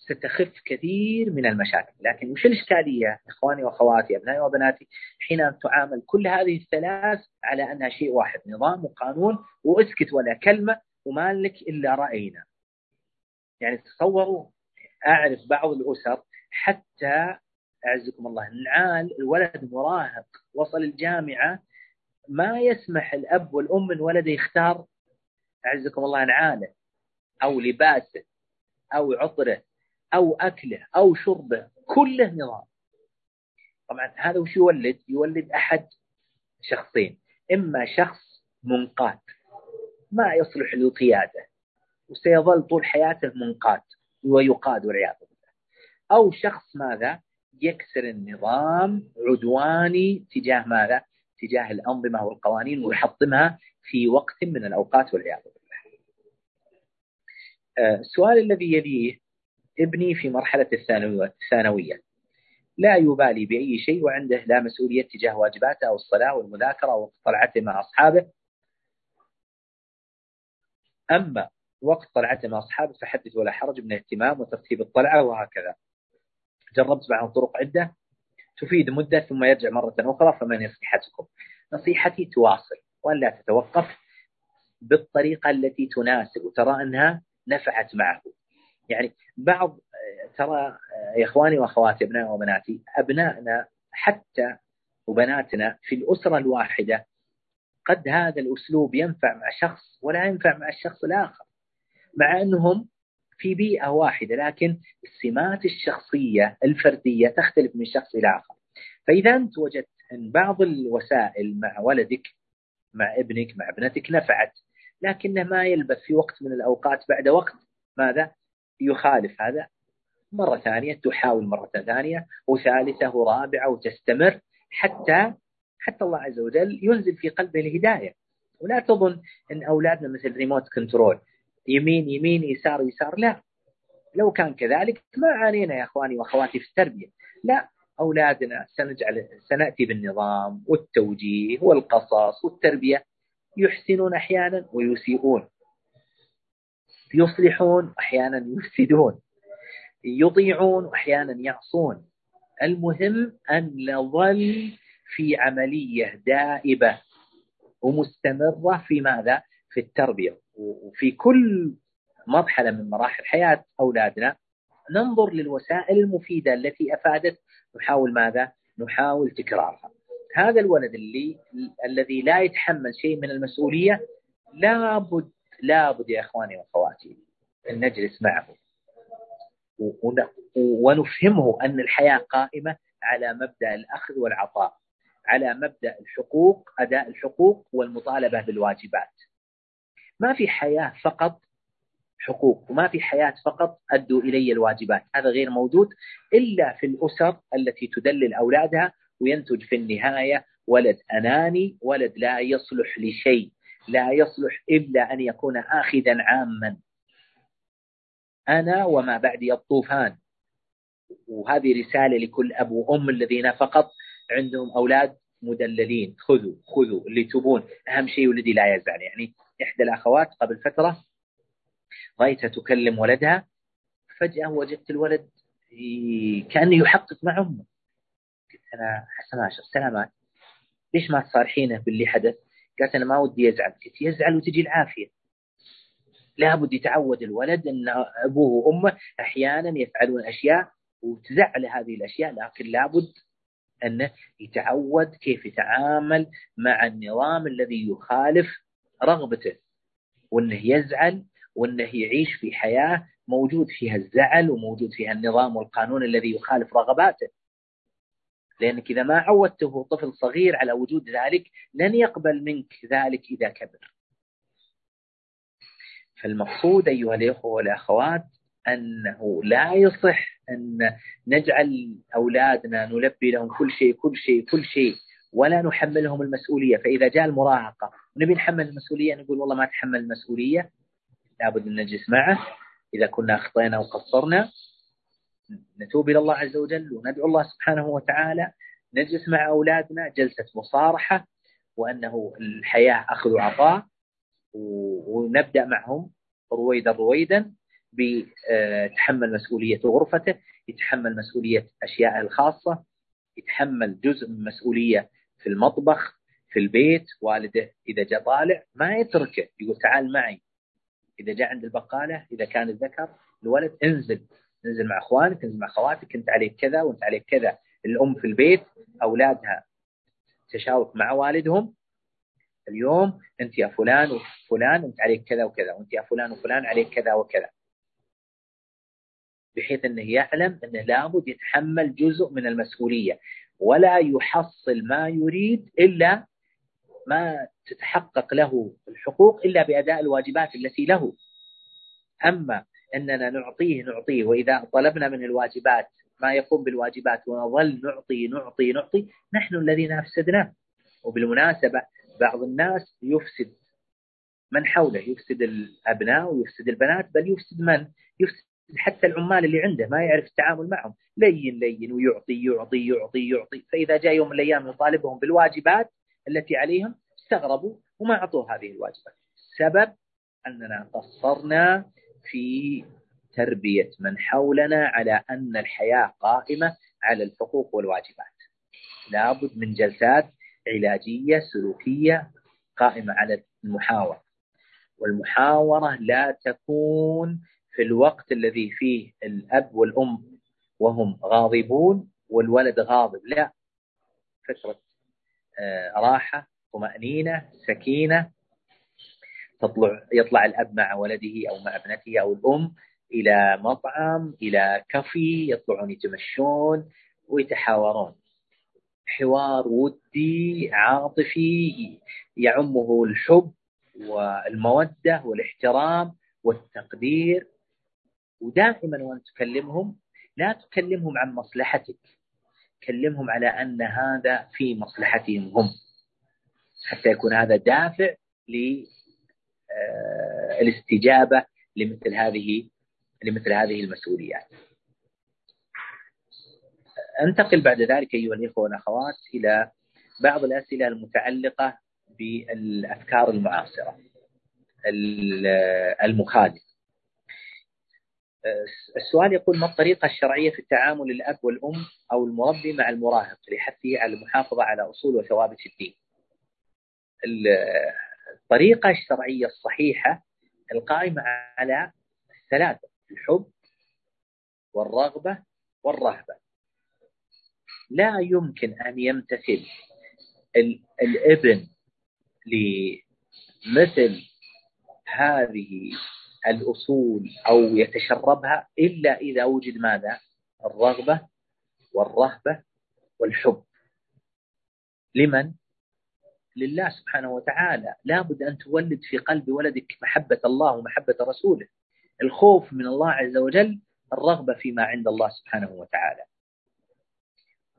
ستخف كثير من المشاكل. لكن وش الإشكالية؟ إخواني وأخواتي أبنائي وبناتي حين تعامل كل هذه الثلاث على أنها شيء واحد نظام وقانون واسكت ولا كلمة وما لك إلا رأينا. يعني تصوروا أعرف بعض الأسر حتى أعزكم الله نعال الولد مراهق وصل الجامعة ما يسمح الأب والأم من ولده يختار أعزكم الله نعاله أو لباسه أو عطره. أو أكله أو شربه كله نظام. طبعا هذا وش يولد؟ يولد أحد شخصين. إما شخص منقاد ما يصلح للقيادة وسيظل طول حياته منقاد ويقاد والعياذ بالله. أو شخص ماذا؟ يكسر النظام عدواني تجاه ماذا؟ تجاه الأنظمة والقوانين ويحطمها في وقت من الأوقات والعياذ بالله. آه، السؤال الذي يليه ابني في مرحلة الثانوية. لا يبالي بأي شيء وعنده لا مسؤولية تجاه واجباته أو الصلاة والمذاكرة أو طلعته مع أصحابه. أما وقت طلعته مع أصحابه فحدث ولا حرج من الاهتمام وترتيب الطلعة وهكذا. جربت معه طرق عدة تفيد مدة ثم يرجع مرة أخرى فما نصيحتكم؟ نصيحتي تواصل ولا تتوقف بالطريقة التي تناسب وترى أنها نفعت معه. يعني بعض ترى يا إخواني وأخواتي أبنائي وبناتي أبنائنا حتى وبناتنا في الأسرة الواحدة قد هذا الأسلوب ينفع مع شخص ولا ينفع مع الشخص الآخر. مع أنهم في بيئة واحدة لكن السمات الشخصية الفردية تختلف من شخص إلى آخر. فإذا أنت وجدت أن بعض الوسائل مع ولدك مع ابنك مع ابنتك نفعت لكنه ما يلبث في وقت من الأوقات بعد وقت. ماذا؟ يخالف هذا مرة ثانية تحاول مرة ثانية وثالثة ورابعة وتستمر حتى حتى الله عز وجل ينزل في قلبه الهداية. ولا تظن أن أولادنا مثل ريموت كنترول يمين يمين يسار يسار لا. لو كان كذلك ما عانينا يا إخواني وأخواتي في التربية. لا أولادنا سنجعل سنأتي بالنظام والتوجيه والقصص والتربية يحسنون أحيانا ويسيئون. يصلحون أحيانا يفسدون يطيعون واحيانا يعصون المهم أن نظل في عملية دائبة ومستمرة في ماذا؟ في التربية وفي كل مرحلة من مراحل حياة أولادنا ننظر للوسائل المفيدة التي أفادت نحاول ماذا؟ نحاول تكرارها هذا الولد اللي الذي لا يتحمل شيء من المسؤولية لابد لابد يا إخواني واخواتي أن نجلس معه. ونفهمه أن الحياة قائمة على مبدأ الأخذ والعطاء على مبدأ الحقوق أداء الحقوق والمطالبة بالواجبات. ما في حياة فقط حقوق وما في حياة فقط أدوا إلي الواجبات. هذا غير موجود إلا في الأسر التي تدلل أولادها وينتج في النهاية ولد أناني ولد لا يصلح لشيء. لا يصلح إلا أن يكون آخذا عاما. أنا وما بعدي الطوفان. وهذه رسالة لكل أب وأم الذين فقط عندهم أولاد مدللين. خذوا خذوا اللي تبون. أهم شيء ولدي لا يزعل. يعني إحدى الأخوات قبل فترة رأيتها تكلم ولدها فجأة وجدت الولد كأنه يحقق مع أمه. قلت أنا حسن عشر سلامات ليش ما تصارحينه باللي حدث؟ قالت أنا ما ودي يزعل قلت يزعل وتجي العافية. لابد يتعود الولد أن أبوه وأمه أحيانا يفعلون أشياء وتزعل هذه الأشياء لكن لابد أنه يتعود كيف يتعامل مع النظام الذي يخالف رغبته. وأنه يزعل وأنه يعيش في حياة موجود فيها الزعل وموجود فيها النظام والقانون الذي يخالف رغباته. لأنك إذا ما عودته طفل صغير على وجود ذلك لن يقبل منك ذلك إذا كبر. فالمقصود أيها الإخوة والأخوات أنه لا يصح أن نجعل أولادنا نلبي لهم كل شيء كل شيء كل شيء ولا نحملهم المسؤولية. فإذا جاء المراهقة ونبي نحمل المسؤولية نقول والله ما تحمل المسؤولية لابد أن نجلس معه. إذا كنا اخطينا وقصرنا نتوب إلى الله عز وجل وندعو الله سبحانه وتعالى نجلس مع أولادنا جلسة مصارحة وأنه الحياة أخذ وعطاء ونبدأ معهم رويدا رويدا بتحمل مسؤولية غرفته يتحمل مسؤولية أشيائه الخاصة يتحمل جزء من مسؤولية في المطبخ في البيت والده إذا جاء طالع ما يتركه يقول تعال معي إذا جاء عند البقالة إذا كان الذكر الولد انزل. انزل مع اخوانك انزل مع اخواتك انت عليك كذا وانت عليك كذا. الام في البيت اولادها تشارك مع والدهم. اليوم انت يا فلان وفلان انت عليك كذا وكذا وانت يا فلان وفلان عليك كذا وكذا. بحيث انه يعلم انه لابد يتحمل جزء من المسؤولية. ولا يحصل ما يريد إلا ما تتحقق له الحقوق إلا بأداء الواجبات التي له. أما أننا نعطيه نعطيه. وإذا طلبنا من الواجبات ما يقوم بالواجبات ونظل نعطي نعطي نعطي نحن الذين أفسدناه وبالمناسبة بعض الناس يفسد من حوله يفسد الأبناء ويفسد البنات بل يفسد من؟ يفسد حتى العمال اللي عنده ما يعرف التعامل معهم. لين لين ويعطي يعطي يعطي يعطي. فإذا جاء يوم من الأيام يطالبهم بالواجبات التي عليهم استغربوا وما أعطوا هذه الواجبات. السبب أننا قصرنا في تربية من حولنا على أن الحياة قائمة على الحقوق والواجبات. لابد من جلسات علاجية سلوكية قائمة على المحاورة. والمحاورة لا تكون في الوقت الذي فيه الأب والأم وهم غاضبون والولد غاضب. لا. فترة آه، راحة طمأنينة سكينة تطلع يطلع الأب مع ولده أو مع ابنته أو الأم إلى مطعم إلى كافي يطلعون يتمشون ويتحاورون. حوار ودي عاطفي يعمه الحب والمودة والاحترام والتقدير. ودائما وأنت تكلمهم لا تكلمهم عن مصلحتك كلمهم على أن هذا في مصلحتهم هم حتى يكون هذا دافع للاستجابة لمثل هذه لمثل هذه المسؤوليات. أنتقل بعد ذلك أيها الإخوة والأخوات إلى بعض الأسئلة المتعلقة بالأفكار المعاصرة المخالفة السؤال يقول ما الطريقة الشرعية في التعامل الأب والأم أو المربي مع المراهق لحثه على المحافظة على أصول وثوابت الدين؟ الطريقة الشرعية الصحيحة القائمة على الثلاثة الحب والرغبة والرهبة. لا يمكن أن يمتثل الابن لمثل هذه الأصول أو يتشربها إلا إذا وجد ماذا؟ الرغبة والرهبة والحب. لمن؟ لله سبحانه وتعالى لابد أن تولد في قلب ولدك محبة الله ومحبة رسوله. الخوف من الله عز وجل الرغبة فيما عند الله سبحانه وتعالى.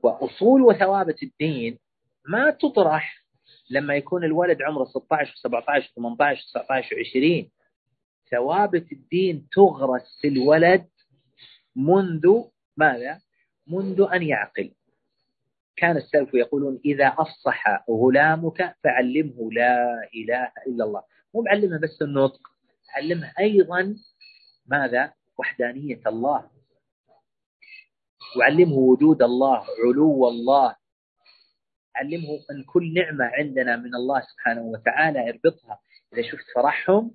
وأصول وثوابت الدين ما تطرح لما يكون الولد عمره 16 و17 و18 و19 و20 ثوابت الدين تغرس في الولد منذ ماذا؟ منذ أن يعقل. كان السلف يقولون إذا أفصح غلامك فعلمه لا إله إلا الله. مو معلمه بس النطق علمه أيضا ماذا؟ وحدانية الله. وعلمه وجود الله علو الله. علمه أن كل نعمة عندنا من الله سبحانه وتعالى اربطها إذا شفت فرحهم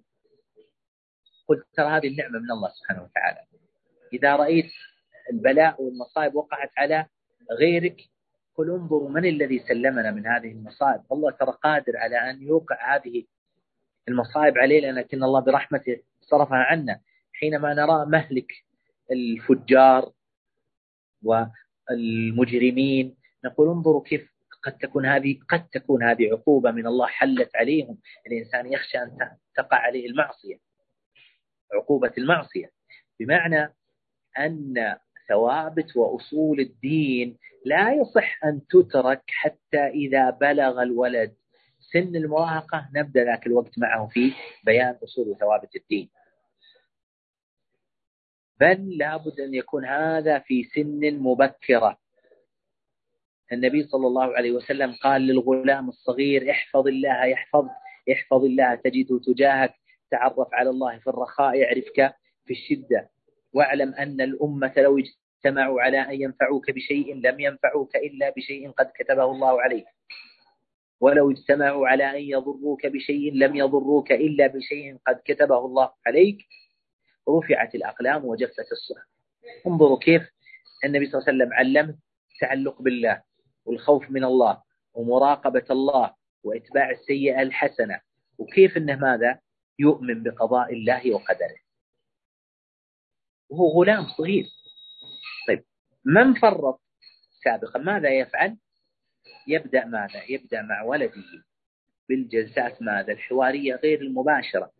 قلت ترى هذه النعمة من الله سبحانه وتعالى. إذا رأيت البلاء والمصائب وقعت على غيرك قل انظروا من الذي سلمنا من هذه المصائب. الله ترى قادر على أن يوقع هذه المصائب علينا لكن الله برحمته صرفها عنا. حينما نرى مهلك الفجار والمجرمين نقول انظروا كيف قد تكون هذه قد تكون هذه عقوبة من الله حلت عليهم. الإنسان يخشى أن تقع عليه المعصية عقوبة المعصية. بمعنى أن ثوابت وأصول الدين. لا يصح أن تترك حتى إذا بلغ الولد. سن المراهقة نبدأ ذاك الوقت معه في بيان أصول وثوابت الدين. بل لابد أن يكون هذا في سن مبكرة. النبي صلى الله عليه وسلم قال للغلام الصغير احفظ الله يحفظ احفظ الله تجده تجاهك تعرف على الله في الرخاء يعرفك في الشدة. واعلم أن الأمة لو اجتمعوا على أن ينفعوك بشيء لم ينفعوك إلا بشيء قد كتبه الله عليك. ولو اجتمعوا على أن يضروك بشيء لم يضروك إلا بشيء قد كتبه الله عليك رفعت الأقلام وجفت الصحف. انظروا كيف النبي صلى الله عليه وسلم علم التعلق بالله والخوف من الله ومراقبة الله وإتباع السيئة الحسنة وكيف أنه ماذا؟ يؤمن بقضاء الله وقدره. وهو غلام صغير. من فرط سابقا؟ ماذا يفعل؟ يبدأ ماذا؟ يبدأ مع ولده بالجلسات ماذا؟ الحوارية غير المباشرة.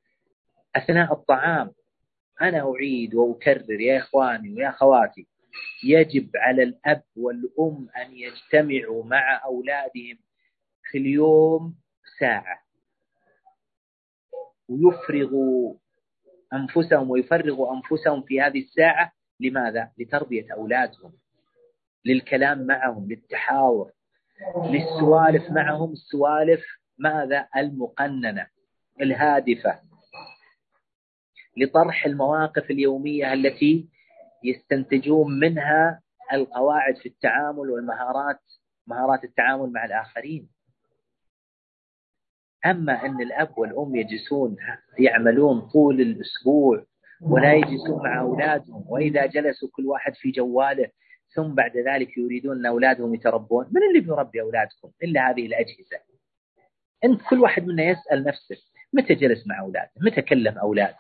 أثناء الطعام أنا أعيد وأكرر يا إخواني ويا أخواتي يجب على الأب والأم أن يجتمعوا مع أولادهم في اليوم ساعة. ويفرغوا أنفسهم ويفرغوا أنفسهم في هذه الساعة لماذا؟ لتربية أولادهم للكلام معهم للتحاور للسوالف معهم السوالف ماذا؟ المقننة الهادفة لطرح المواقف اليومية التي يستنتجون منها القواعد في التعامل والمهارات مهارات التعامل مع الآخرين أما أن الأب والأم يجلسون يعملون طول الأسبوع ولا يجلسون مع أولادهم وإذا جلسوا كل واحد في جواله ثم بعد ذلك يريدون أن أولادهم يتربون. من اللي بيربي أولادكم؟ إلا هذه الأجهزة. أنت كل واحد منا يسأل نفسه متى جلس مع أولاده؟ متى كلم أولاده؟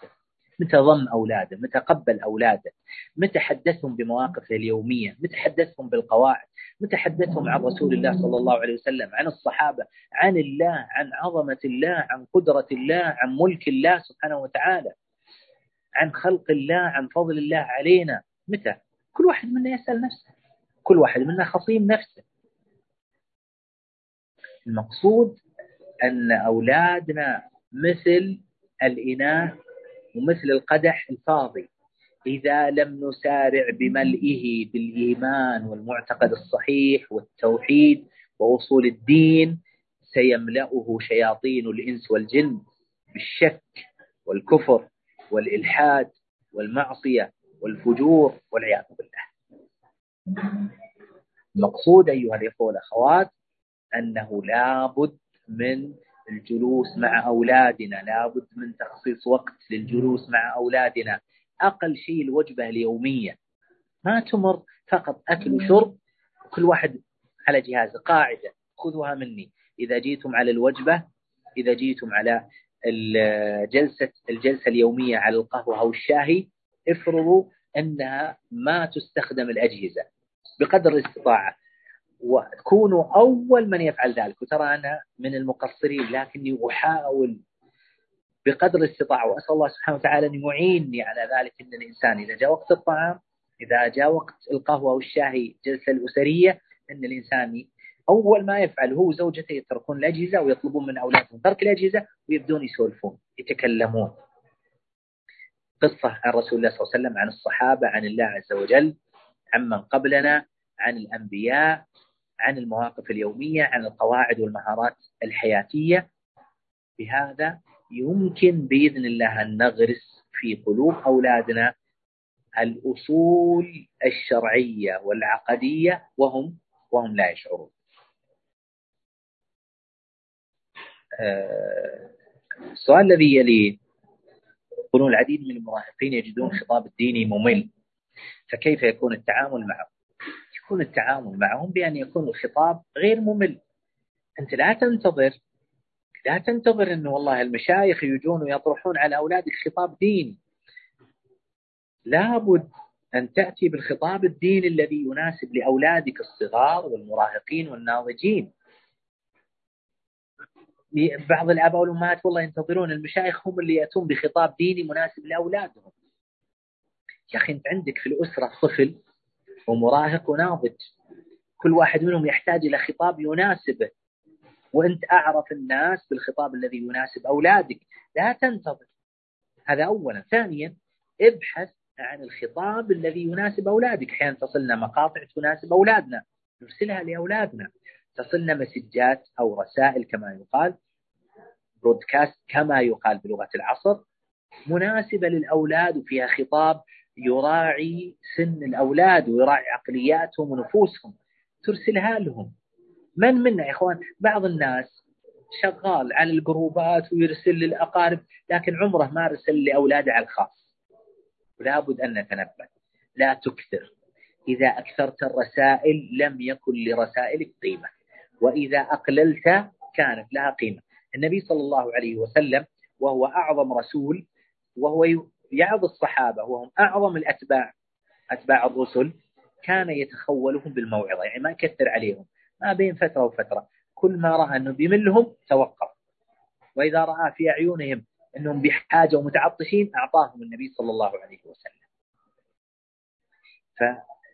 متى ضم أولاده؟ متى قبل أولاده؟ متى حدثهم بمواقفه اليومية؟ متى حدثهم بالقواعد؟ متى حدثهم عن رسول الله صلى الله عليه وسلم؟ عن الصحابة؟ عن الله عن عظمة الله عن قدرة الله عن ملك الله سبحانه وتعالى. عن خلق الله عن فضل الله علينا. متى؟ كل واحد منا يسأل نفسه. كل واحد منا خصيم نفسه. المقصود أن أولادنا مثل الإناء ومثل القدح الفاضي. إذا لم نسارع بملئه بالإيمان والمعتقد الصحيح والتوحيد ووصول الدين سيملأه شياطين الإنس والجن بالشك والكفر. والإلحاد والمعصية والفجور والعياذ بالله. المقصود أيها الإخوة والأخوات أنه لابد من الجلوس مع أولادنا لابد من تخصيص وقت للجلوس مع أولادنا. أقل شيء الوجبة اليومية. ما تمر فقط أكل وشرب كل واحد على جهاز قاعدة خذوها مني. إذا جيتم على الوجبة إذا جيتم على الجلسة الجلسة اليومية على القهوة أو الشاهي افرضوا أنها ما تستخدم الأجهزة بقدر الاستطاعة. وكونوا أول من يفعل ذلك وترى أنا من المقصرين لكني أحاول بقدر الاستطاعة وأسأل الله سبحانه وتعالى أن يعيني على ذلك أن الإنسان إذا جاء وقت الطعام إذا جاء وقت القهوة والشاهي جلسة الأسرية أن الإنسان أول ما يفعل هو وزوجته يتركون الأجهزة ويطلبون من أولادهم ترك الأجهزة ويبدون يسولفون يتكلمون. قصة عن رسول الله صلى الله عليه وسلم عن الصحابة عن الله عز وجل عمن قبلنا عن الأنبياء عن المواقف اليومية عن القواعد والمهارات الحياتية. بهذا يمكن بإذن الله أن نغرس في قلوب أولادنا الأصول الشرعية والعقدية وهم وهم لا يشعرون. السؤال الذي يليه يقولون العديد من المراهقين يجدون خطاب الديني ممل فكيف يكون التعامل معه؟ يكون التعامل معهم بأن يكون الخطاب غير ممل. أنت لا تنتظر لا تنتظر أنه والله المشايخ يجون ويطرحون على أولادك خطاب ديني لابد أن تأتي بالخطاب الديني الذي يناسب لأولادك الصغار والمراهقين والناضجين. بعض الآباء والأمهات والله ينتظرون المشايخ هم اللي يأتون بخطاب ديني مناسب لأولادهم. يا أخي أنت عندك في الأسرة طفل ومراهق وناضج. كل واحد منهم يحتاج إلى خطاب يناسبه. وأنت أعرف الناس بالخطاب الذي يناسب أولادك. لا تنتظر. هذا أولا. ثانيا ابحث عن الخطاب الذي يناسب أولادك. أحيانا تصلنا مقاطع تناسب أولادنا. نرسلها لأولادنا. تصلنا مسجات أو رسائل كما يقال برودكاست كما يقال بلغة العصر مناسبة للأولاد وفيها خطاب يراعي سن الأولاد ويراعي عقلياتهم ونفوسهم. ترسلها لهم. من منا يا إخوان؟ بعض الناس شغال على الجروبات ويرسل للأقارب لكن عمره ما رسل لأولاده على الخاص. ولا بد أن نتنبه. لا تكثر. إذا أكثرت الرسائل لم يكن لرسائلك قيمة. وإذا أقللت كانت لها قيمة. النبي صلى الله عليه وسلم وهو أعظم رسول وهو يعظ الصحابة وهم أعظم الأتباع أتباع الرسل كان يتخولهم بالموعظة يعني ما يكثر عليهم ما بين فترة وفترة. كل ما رأى أنه بيملهم توقف. وإذا رأى في أعينهم أنهم بحاجة ومتعطشين أعطاهم النبي صلى الله عليه وسلم.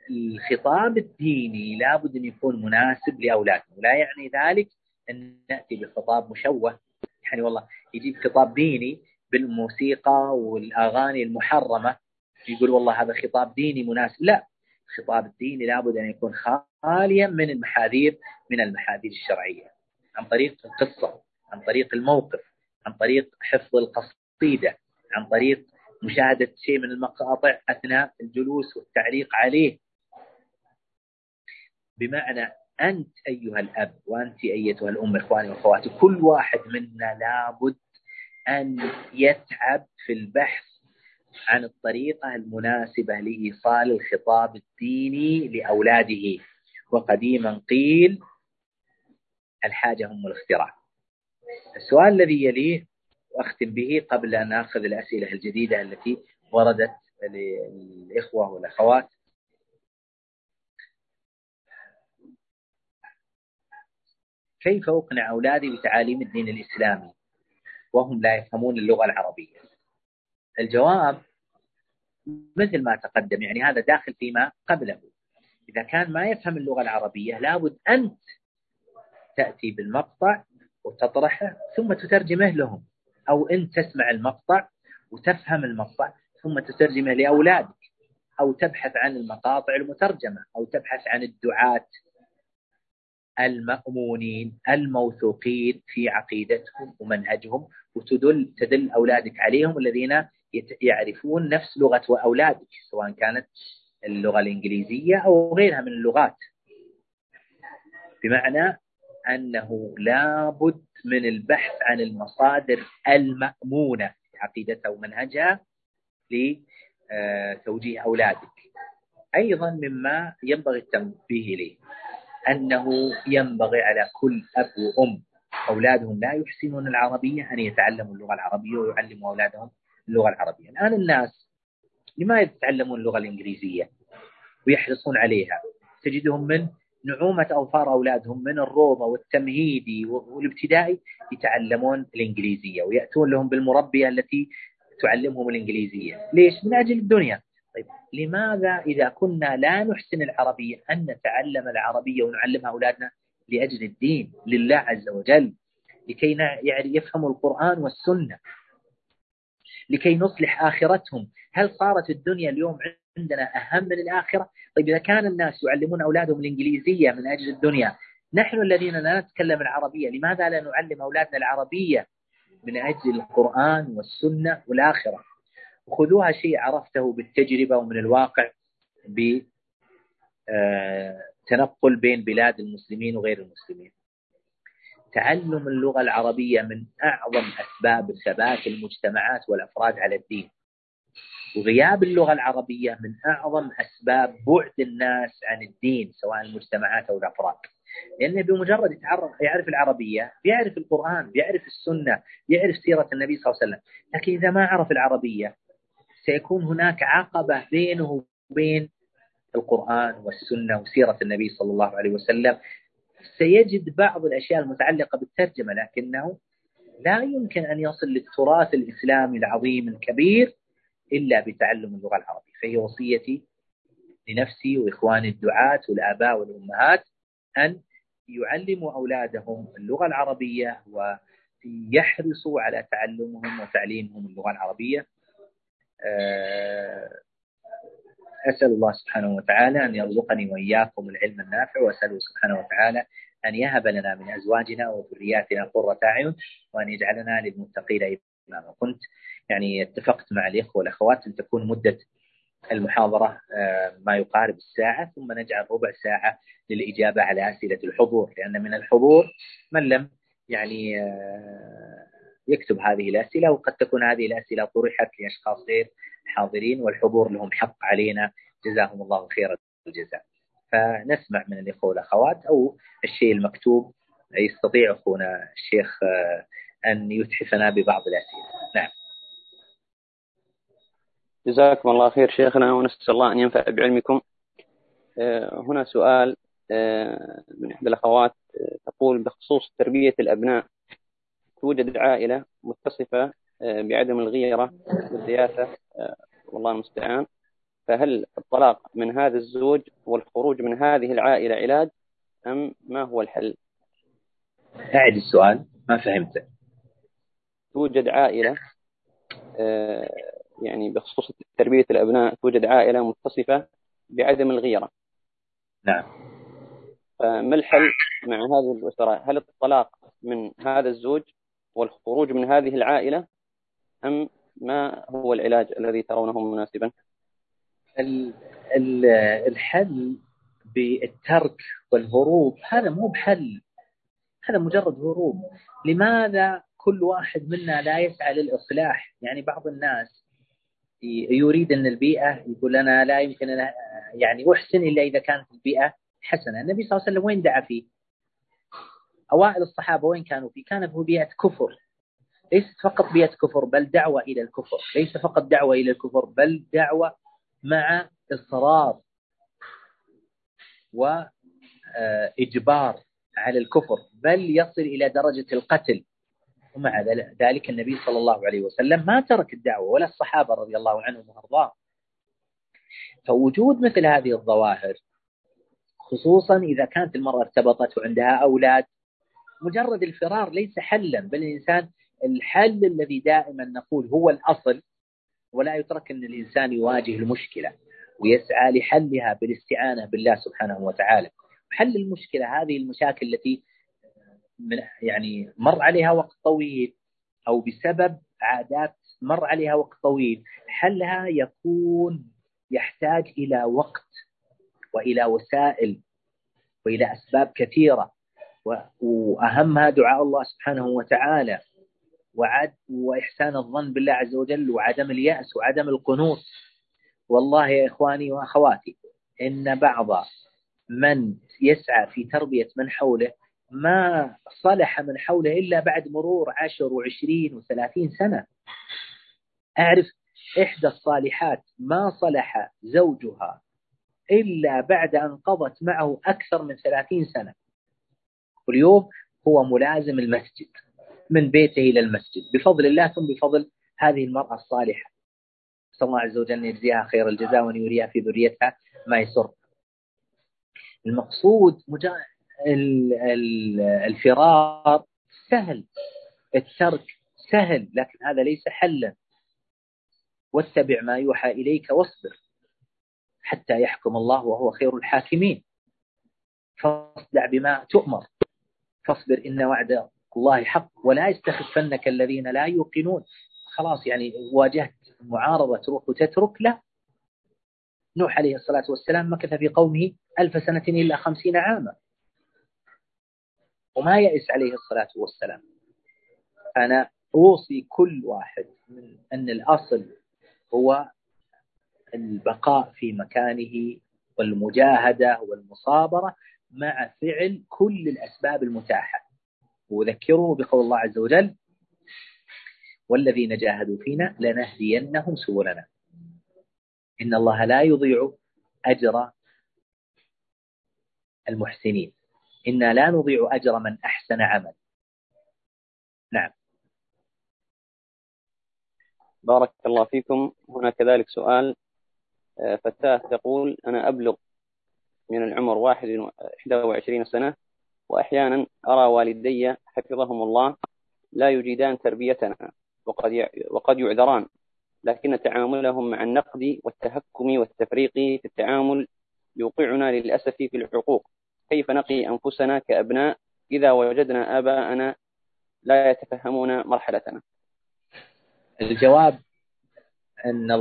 فالخطاب الديني لابد أن يكون مناسب لأولادنا ولا يعني ذلك أن نأتي بخطاب مشوه. يعني والله يجيب خطاب ديني بالموسيقى والأغاني المحرمة يقول والله هذا خطاب ديني مناسب. لا الخطاب الديني لابد أن يكون خاليا من المحاذير من المحاذير الشرعية عن طريق القصة عن طريق الموقف عن طريق حفظ القصيدة عن طريق مشاهدة شيء من المقاطع أثناء الجلوس والتعليق عليه. بمعنى أنت أيها الأب وأنت أيتها الأم إخواني وأخواتي كل واحد منا لابد أن يتعب في البحث عن الطريقة المناسبة لإيصال الخطاب الديني لأولاده. وقديما قيل الحاجة هم الاختراع. السؤال الذي يليه وأختم به قبل أن أخذ الأسئلة الجديدة التي وردت للإخوة والأخوات كيف أقنع أولادي بتعاليم الدين الإسلامي وهم لا يفهمون اللغة العربية؟ الجواب مثل ما تقدم يعني هذا داخل فيما قبله. إذا كان ما يفهم اللغة العربية لابد أنت تأتي بالمقطع وتطرحه ثم تترجمه لهم. أو أنت تسمع المقطع وتفهم المقطع ثم تترجمه لأولادك. أو تبحث عن المقاطع المترجمة أو تبحث عن الدعاة المأمونين الموثوقين في عقيدتهم ومنهجهم وتدل تدل أولادك عليهم الذين يعرفون نفس لغة أولادك سواء كانت اللغة الإنجليزية أو غيرها من اللغات. بمعنى أنه لابد من البحث عن المصادر المأمونة في عقيدتها ومنهجها لتوجيه أولادك. أيضا مما ينبغي التنبيه إليه. أنه ينبغي على كل أب وأم أولادهم لا يحسنون العربية أن يتعلموا اللغة العربية ويعلموا أولادهم اللغة العربية. الآن الناس لماذا يتعلمون اللغة الإنجليزية ويحرصون عليها تجدهم من نعومة أوفار أولادهم من الروضة والتمهيدي والابتدائي يتعلمون الإنجليزية ويأتون لهم بالمربية التي تعلمهم الإنجليزية. ليش؟ من أجل الدنيا. طيب لماذا إذا كنا لا نحسن العربية أن نتعلم العربية ونعلمها أولادنا لأجل الدين لله عز وجل؟ لكي يعني يفهموا القرآن والسنة. لكي نصلح آخرتهم. هل صارت الدنيا اليوم عندنا أهم من الآخرة؟ طيب إذا كان الناس يعلمون أولادهم الإنجليزية من أجل الدنيا نحن الذين لا نتكلم العربية لماذا لا نعلم أولادنا العربية من أجل القرآن والسنة والآخرة؟ وخذوها شيء عرفته بالتجربة ومن الواقع بتنقل آه، بين بلاد المسلمين وغير المسلمين. تعلم اللغة العربية من أعظم أسباب ثبات المجتمعات والأفراد على الدين. وغياب اللغة العربية من أعظم أسباب بعد الناس عن الدين سواء المجتمعات أو الأفراد. لأنه بمجرد يتعرف يعرف العربية بيعرف القرآن بيعرف السنة بيعرف سيرة النبي صلى الله عليه وسلم. لكن إذا ما عرف العربية سيكون هناك عقبة بينه وبين القرآن والسنة وسيرة النبي صلى الله عليه وسلم. سيجد بعض الأشياء المتعلقة بالترجمة لكنه لا يمكن أن يصل للتراث الإسلامي العظيم الكبير إلا بتعلم اللغة العربية. فهي وصيتي لنفسي وإخواني الدعاة والآباء والأمهات أن يعلموا أولادهم اللغة العربية ويحرصوا على تعلمهم وتعليمهم اللغة العربية. أسأل الله سبحانه وتعالى أن يرزقني وإياكم العلم النافع وأسأله سبحانه وتعالى أن يهب لنا من أزواجنا وذرياتنا قرة أعين وأن يجعلنا للمتقين إماما. كنت يعني اتفقت مع الإخوة والأخوات أن تكون مدة المحاضرة آه، ما يقارب الساعة ثم نجعل ربع ساعة للإجابة على أسئلة الحضور لأن من الحضور من لم يعني آه، يكتب هذه الأسئلة وقد تكون هذه الأسئلة طرحت لأشخاص غير حاضرين والحضور لهم حق علينا. جزاهم الله خير الجزاء. فنسمع من الإخوة والأخوات أو الشيء المكتوب. يستطيع أخونا الشيخ آه، أن يتحفنا ببعض الأسئلة. نعم. جزاكم الله خير شيخنا ونسأل الله أن ينفع بعلمكم. آه، هنا سؤال آه، من إحدى الأخوات تقول بخصوص تربية الأبناء. توجد عائلة متصفة بعدم الغيرة والدياثة والله المستعان. فهل الطلاق من هذا الزوج والخروج من هذه العائلة علاج أم ما هو الحل؟ أعد السؤال ما فهمته. توجد عائلة آه، يعني بخصوص تربية الأبناء توجد عائلة متصفة بعدم الغيرة. نعم. فما الحل مع هذه الأسرة؟ هل الطلاق من هذا الزوج والخروج من هذه العائلة أم ما هو العلاج الذي ترونه مناسبا؟ الحل بالترك والهروب هذا مو بحل هذا مجرد هروب. لماذا كل واحد منا لا يسعى للإصلاح؟ يعني بعض الناس يريد أن البيئة يقول أنا لا يمكن أن يعني أحسن إلا إذا كانت البيئة حسنة. النبي صلى الله عليه وسلم وين دعا فيه؟ أوائل الصحابة وين كانوا؟ فيه كانوا في بيئة كفر. ليست فقط بيئة كفر بل دعوة إلى الكفر. ليس فقط دعوة إلى الكفر بل دعوة مع إصرار وإجبار على الكفر بل يصل إلى درجة القتل. ومع ذلك النبي صلى الله عليه وسلم ما ترك الدعوة ولا الصحابة رضي الله عنهم وأرضاهم فوجود مثل هذه الظواهر خصوصا إذا كانت المرأة ارتبطت وعندها أولاد مجرد الفرار ليس حلا بل الإنسان الحل الذي دائما نقول هو الأصل ولا يترك أن الإنسان يواجه المشكلة ويسعى لحلها بالاستعانة بالله سبحانه وتعالى. حل المشكلة هذه المشاكل التي من يعني مر عليها وقت طويل أو بسبب عادات مر عليها وقت طويل. حلها يكون يحتاج إلى وقت وإلى وسائل وإلى أسباب كثيرة. وأهمها دعاء الله سبحانه وتعالى وعد وإحسان الظن بالله عز وجل وعدم اليأس وعدم القنوط. والله يا إخواني وأخواتي إن بعض من يسعى في تربية من حوله ما صلح من حوله إلا بعد مرور عشر وعشرين وثلاثين سنة. أعرف إحدى الصالحات ما صلح زوجها إلا بعد أن قضت معه أكثر من ثلاثين سنة. واليوم هو ملازم المسجد من بيته إلى المسجد بفضل الله ثم بفضل هذه المرأة الصالحة. صلى الله عز وجل أن يجزيها خير الجزاء وأن يريها في ذريتها ما يسر. المقصود الفرار سهل الترك سهل لكن هذا ليس حلا. واتبع ما يوحى إليك واصبر حتى يحكم الله وهو خير الحاكمين. فاصدع بما تؤمر. فاصبر إن وعد الله حق ولا يستخفنك الذين لا يوقنون. خلاص يعني واجهت معارضة تروح وتترك لا نوح عليه الصلاة والسلام مكث في قومه ألف سنة إلا خمسين عاما. وما يئس عليه الصلاة والسلام. أنا أوصي كل واحد من أن الأصل هو البقاء في مكانه والمجاهدة والمصابرة. مع فعل كل الأسباب المتاحة. وذكره بقول الله عز وجل والذين جاهدوا فينا لنهدينهم سبلنا. إن الله لا يضيع أجر المحسنين. إنا لا نضيع أجر من أحسن عمل. نعم. بارك الله فيكم. هنا كذلك سؤال. آه، فتاة تقول أنا أبلغ من العمر 21 سنة وأحيانا أرى والدي حفظهم الله لا يجيدان تربيتنا وقد وقد يعذران لكن تعاملهم مع النقد والتهكم والتفريق في التعامل يوقعنا للأسف في العقوق. كيف نقي أنفسنا كأبناء إذا وجدنا آباءنا لا يتفهمون مرحلتنا؟ الجواب أن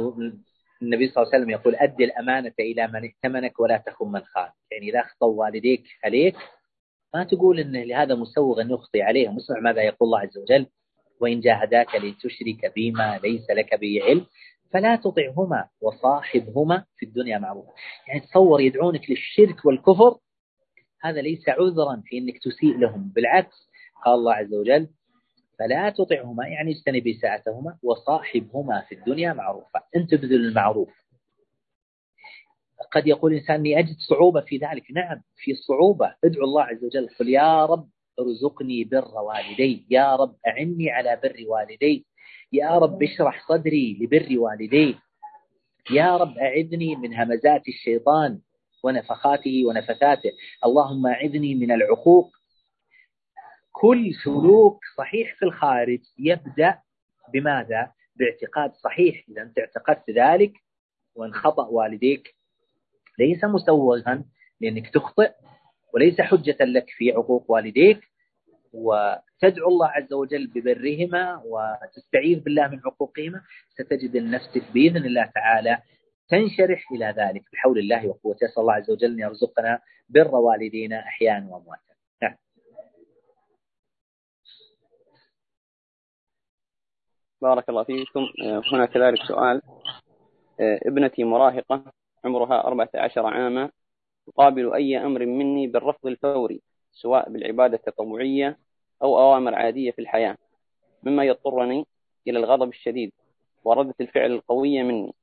النبي صلى الله عليه وسلم يقول أدي الأمانة إلى من ائتمنك ولا تخن من خان يعني إذا أخطوا والديك عليك ما تقول أن لهذا مسوغ أن يخطي عليهم اسمع ماذا يقول الله عز وجل؟ وإن جاهداك لتشرك بما ليس لك به علم فلا تطعهما وصاحبهما في الدنيا معروفا يعني تصور يدعونك للشرك والكفر هذا ليس عذرا في أنك تسيء لهم. بالعكس قال الله عز وجل فلا تطعهما يعني اجتنبي ساعتهما وصاحبهما في الدنيا معروفا أنت تبذل المعروف. قد يقول الإنسان أني أجد صعوبة في ذلك. نعم في صعوبة. ادعو الله عز وجل قل يا رب ارزقني بر والدي يا رب أعني على بر والدي يا رب اشرح صدري لبر والدي يا رب أعذني من همزات الشيطان ونفخاته ونفثاته اللهم أعذني من العقوق كل سلوك صحيح في الخارج يبدأ بماذا؟ باعتقاد صحيح. إذا أنت اعتقدت ذلك وان خطأ والديك ليس مسوغا لأنك تخطئ وليس حجة لك في عقوق والديك وتدعو الله عز وجل ببرهما وتستعيذ بالله من عقوقهما. ستجد نفسك بإذن الله تعالى تنشرح إلى ذلك بحول الله وقوته. أسأل الله عز وجل أن يرزقنا بر والدينا أحيانا وأمواتا نعم بارك الله فيكم. هنا كذلك سؤال. ابنتي مراهقة عمرها 14 عاما تقابل أي أمر مني بالرفض الفوري سواء بالعبادة التطوعية أو أوامر عادية في الحياة مما يضطرني إلى الغضب الشديد وردة الفعل القوية مني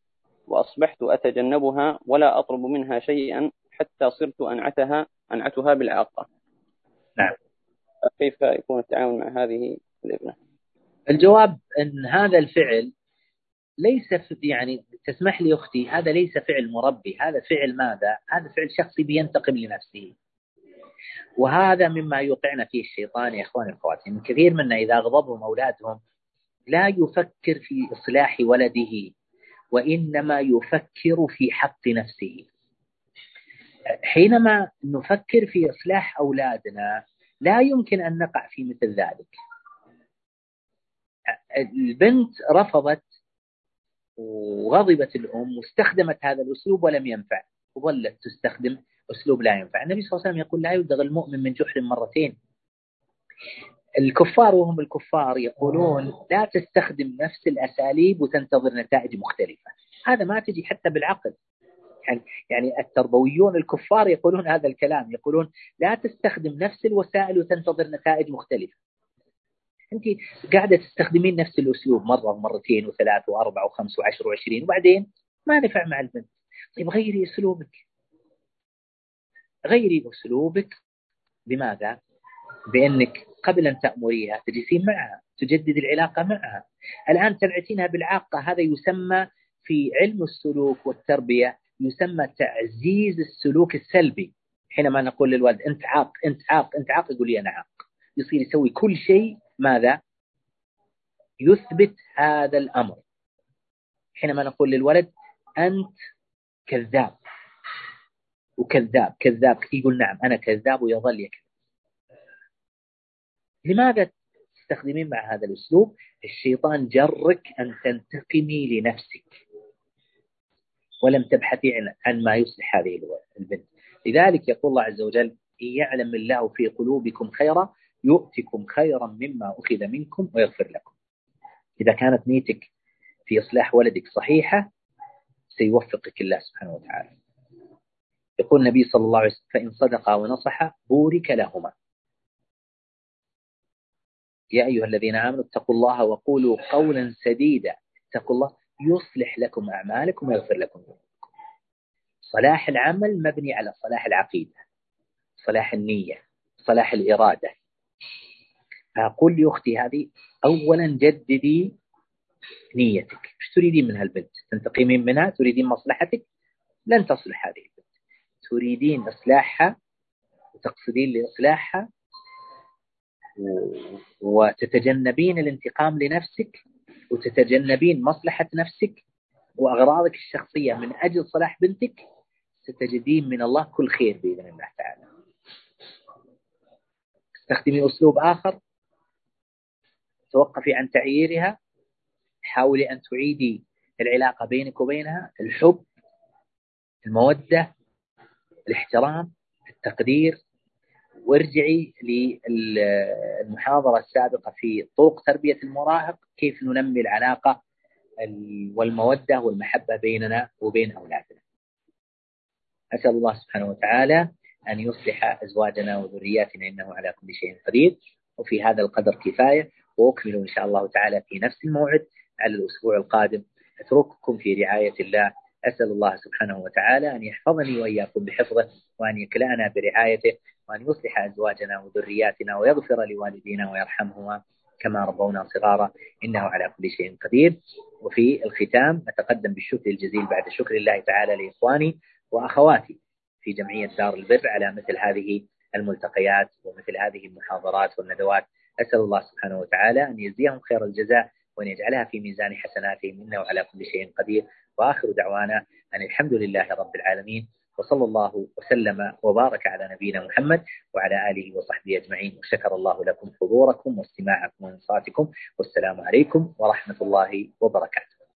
وأصبحت أتجنبها ولا أطلب منها شيئا حتى صرت أنعتها أنعتها بالعاقة. نعم. كيف يكون التعامل مع هذه الابنة؟ الجواب أن هذا الفعل ليس يعني تسمح لي أختي هذا ليس فعل مربي هذا فعل ماذا؟ هذا فعل شخصي بينتقم لنفسه. وهذا مما يوقعنا فيه الشيطان يا اخواني اخواتي من كثير منا إذا أغضبهم أولادهم لا يفكر في إصلاح ولده وإنما يفكر في حق نفسه. حينما نفكر في إصلاح أولادنا لا يمكن أن نقع في مثل ذلك. البنت رفضت وغضبت الأم واستخدمت هذا الأسلوب ولم ينفع وظلت تستخدم أسلوب لا ينفع. النبي صلى الله عليه وسلم يقول لا يدغ المؤمن من جحر مرتين. الكفار وهم الكفار يقولون لا تستخدم نفس الأساليب وتنتظر نتائج مختلفة. هذا ما تجي حتى بالعقل. يعني يعني التربويون الكفار يقولون هذا الكلام يقولون لا تستخدم نفس الوسائل وتنتظر نتائج مختلفة. انت قاعدة تستخدمين نفس الأسلوب مرة ومرتين وثلاث وأربع وخمس وعشر وعشرين وبعدين ما نفع مع البنت. طيب غيري أسلوبك. غيري أسلوبك بماذا؟ بأنك قبل أن تأمريها تجلسين معها تجدد العلاقة معها. الآن تبعتينها بالعاقة هذا يسمى في علم السلوك والتربية يسمى تعزيز السلوك السلبي. حينما نقول للولد أنت عاق أنت عاق أنت عاق؟ يقول لي أنا عاق. يصير يسوي كل شيء ماذا؟ يثبت هذا الأمر. حينما نقول للولد أنت كذاب. وكذاب كذاب. يقول نعم أنا كذاب ويظل يكذب. لماذا تستخدمين مع هذا الأسلوب؟ الشيطان جرك أن تنتقمي لنفسك. ولم تبحثي عن ما يصلح هذه البنت. لذلك يقول الله عز وجل إن يعلم الله في قلوبكم خيرا يؤتكم خيرا مما أخذ منكم ويغفر لكم. إذا كانت نيتك في إصلاح ولدك صحيحة سيوفقك الله سبحانه وتعالى. يقول النبي صلى الله عليه وسلم فإن صدقا ونصحا بورك لهما. يا أيها الذين آمنوا اتقوا الله وقولوا قولا سديدا. اتقوا الله يصلح لكم أعمالكم ويغفر لكم ذنوبكم. صلاح العمل مبني على صلاح العقيدة صلاح النية صلاح الإرادة. فأقول لأختي هذه أولا جددي نيتك. إيش تريدين من هالبنت؟ تنتقمين منها؟ تريدين مصلحتك؟ لن تصلح هذه تريدين إصلاحها؟ وتقصدين لإصلاحها؟ وتتجنبين الانتقام لنفسك؟ وتتجنبين مصلحة نفسك؟ وأغراضك الشخصية من أجل صلاح بنتك؟ ستجدين من الله كل خير بإذن الله تعالى. استخدمي أسلوب آخر؟ توقفي عن تعييرها حاولي أن تعيدي العلاقة بينك وبينها الحب المودة الاحترام التقدير. وارجعي للمحاضرة السابقة في طرق تربية المراهق كيف ننمي العلاقة والمودة والمحبة بيننا وبين أولادنا. أسأل الله سبحانه وتعالى أن يصلح أزواجنا وذرياتنا إنه على كل شيء قدير. وفي هذا القدر كفاية. وأكمل إن شاء الله تعالى في نفس الموعد على الأسبوع القادم. أترككم في رعاية الله. أسأل الله سبحانه وتعالى أن يحفظني وإياكم بحفظه وأن يكلأنا برعايته وأن يصلح أزواجنا وذرياتنا ويغفر لوالدينا ويرحمهما كما ربونا صغارا. إنه على كل شيء قدير. وفي الختام أتقدم بالشكر الجزيل بعد شكر الله تعالى لإخواني وأخواتي في جمعية دار البر على مثل هذه الملتقيات ومثل هذه المحاضرات والندوات. أسأل الله سبحانه وتعالى أن يجزيهم خير الجزاء وأن يجعلها في ميزان حسناتهم إنه على كل شيء قدير. وآخر دعوانا أن الحمد لله رب العالمين وصلى الله وسلم وبارك على نبينا محمد وعلى آله وصحبه أجمعين. وشكر الله لكم حضوركم واستماعكم وانصاتكم. والسلام عليكم ورحمة الله وبركاته.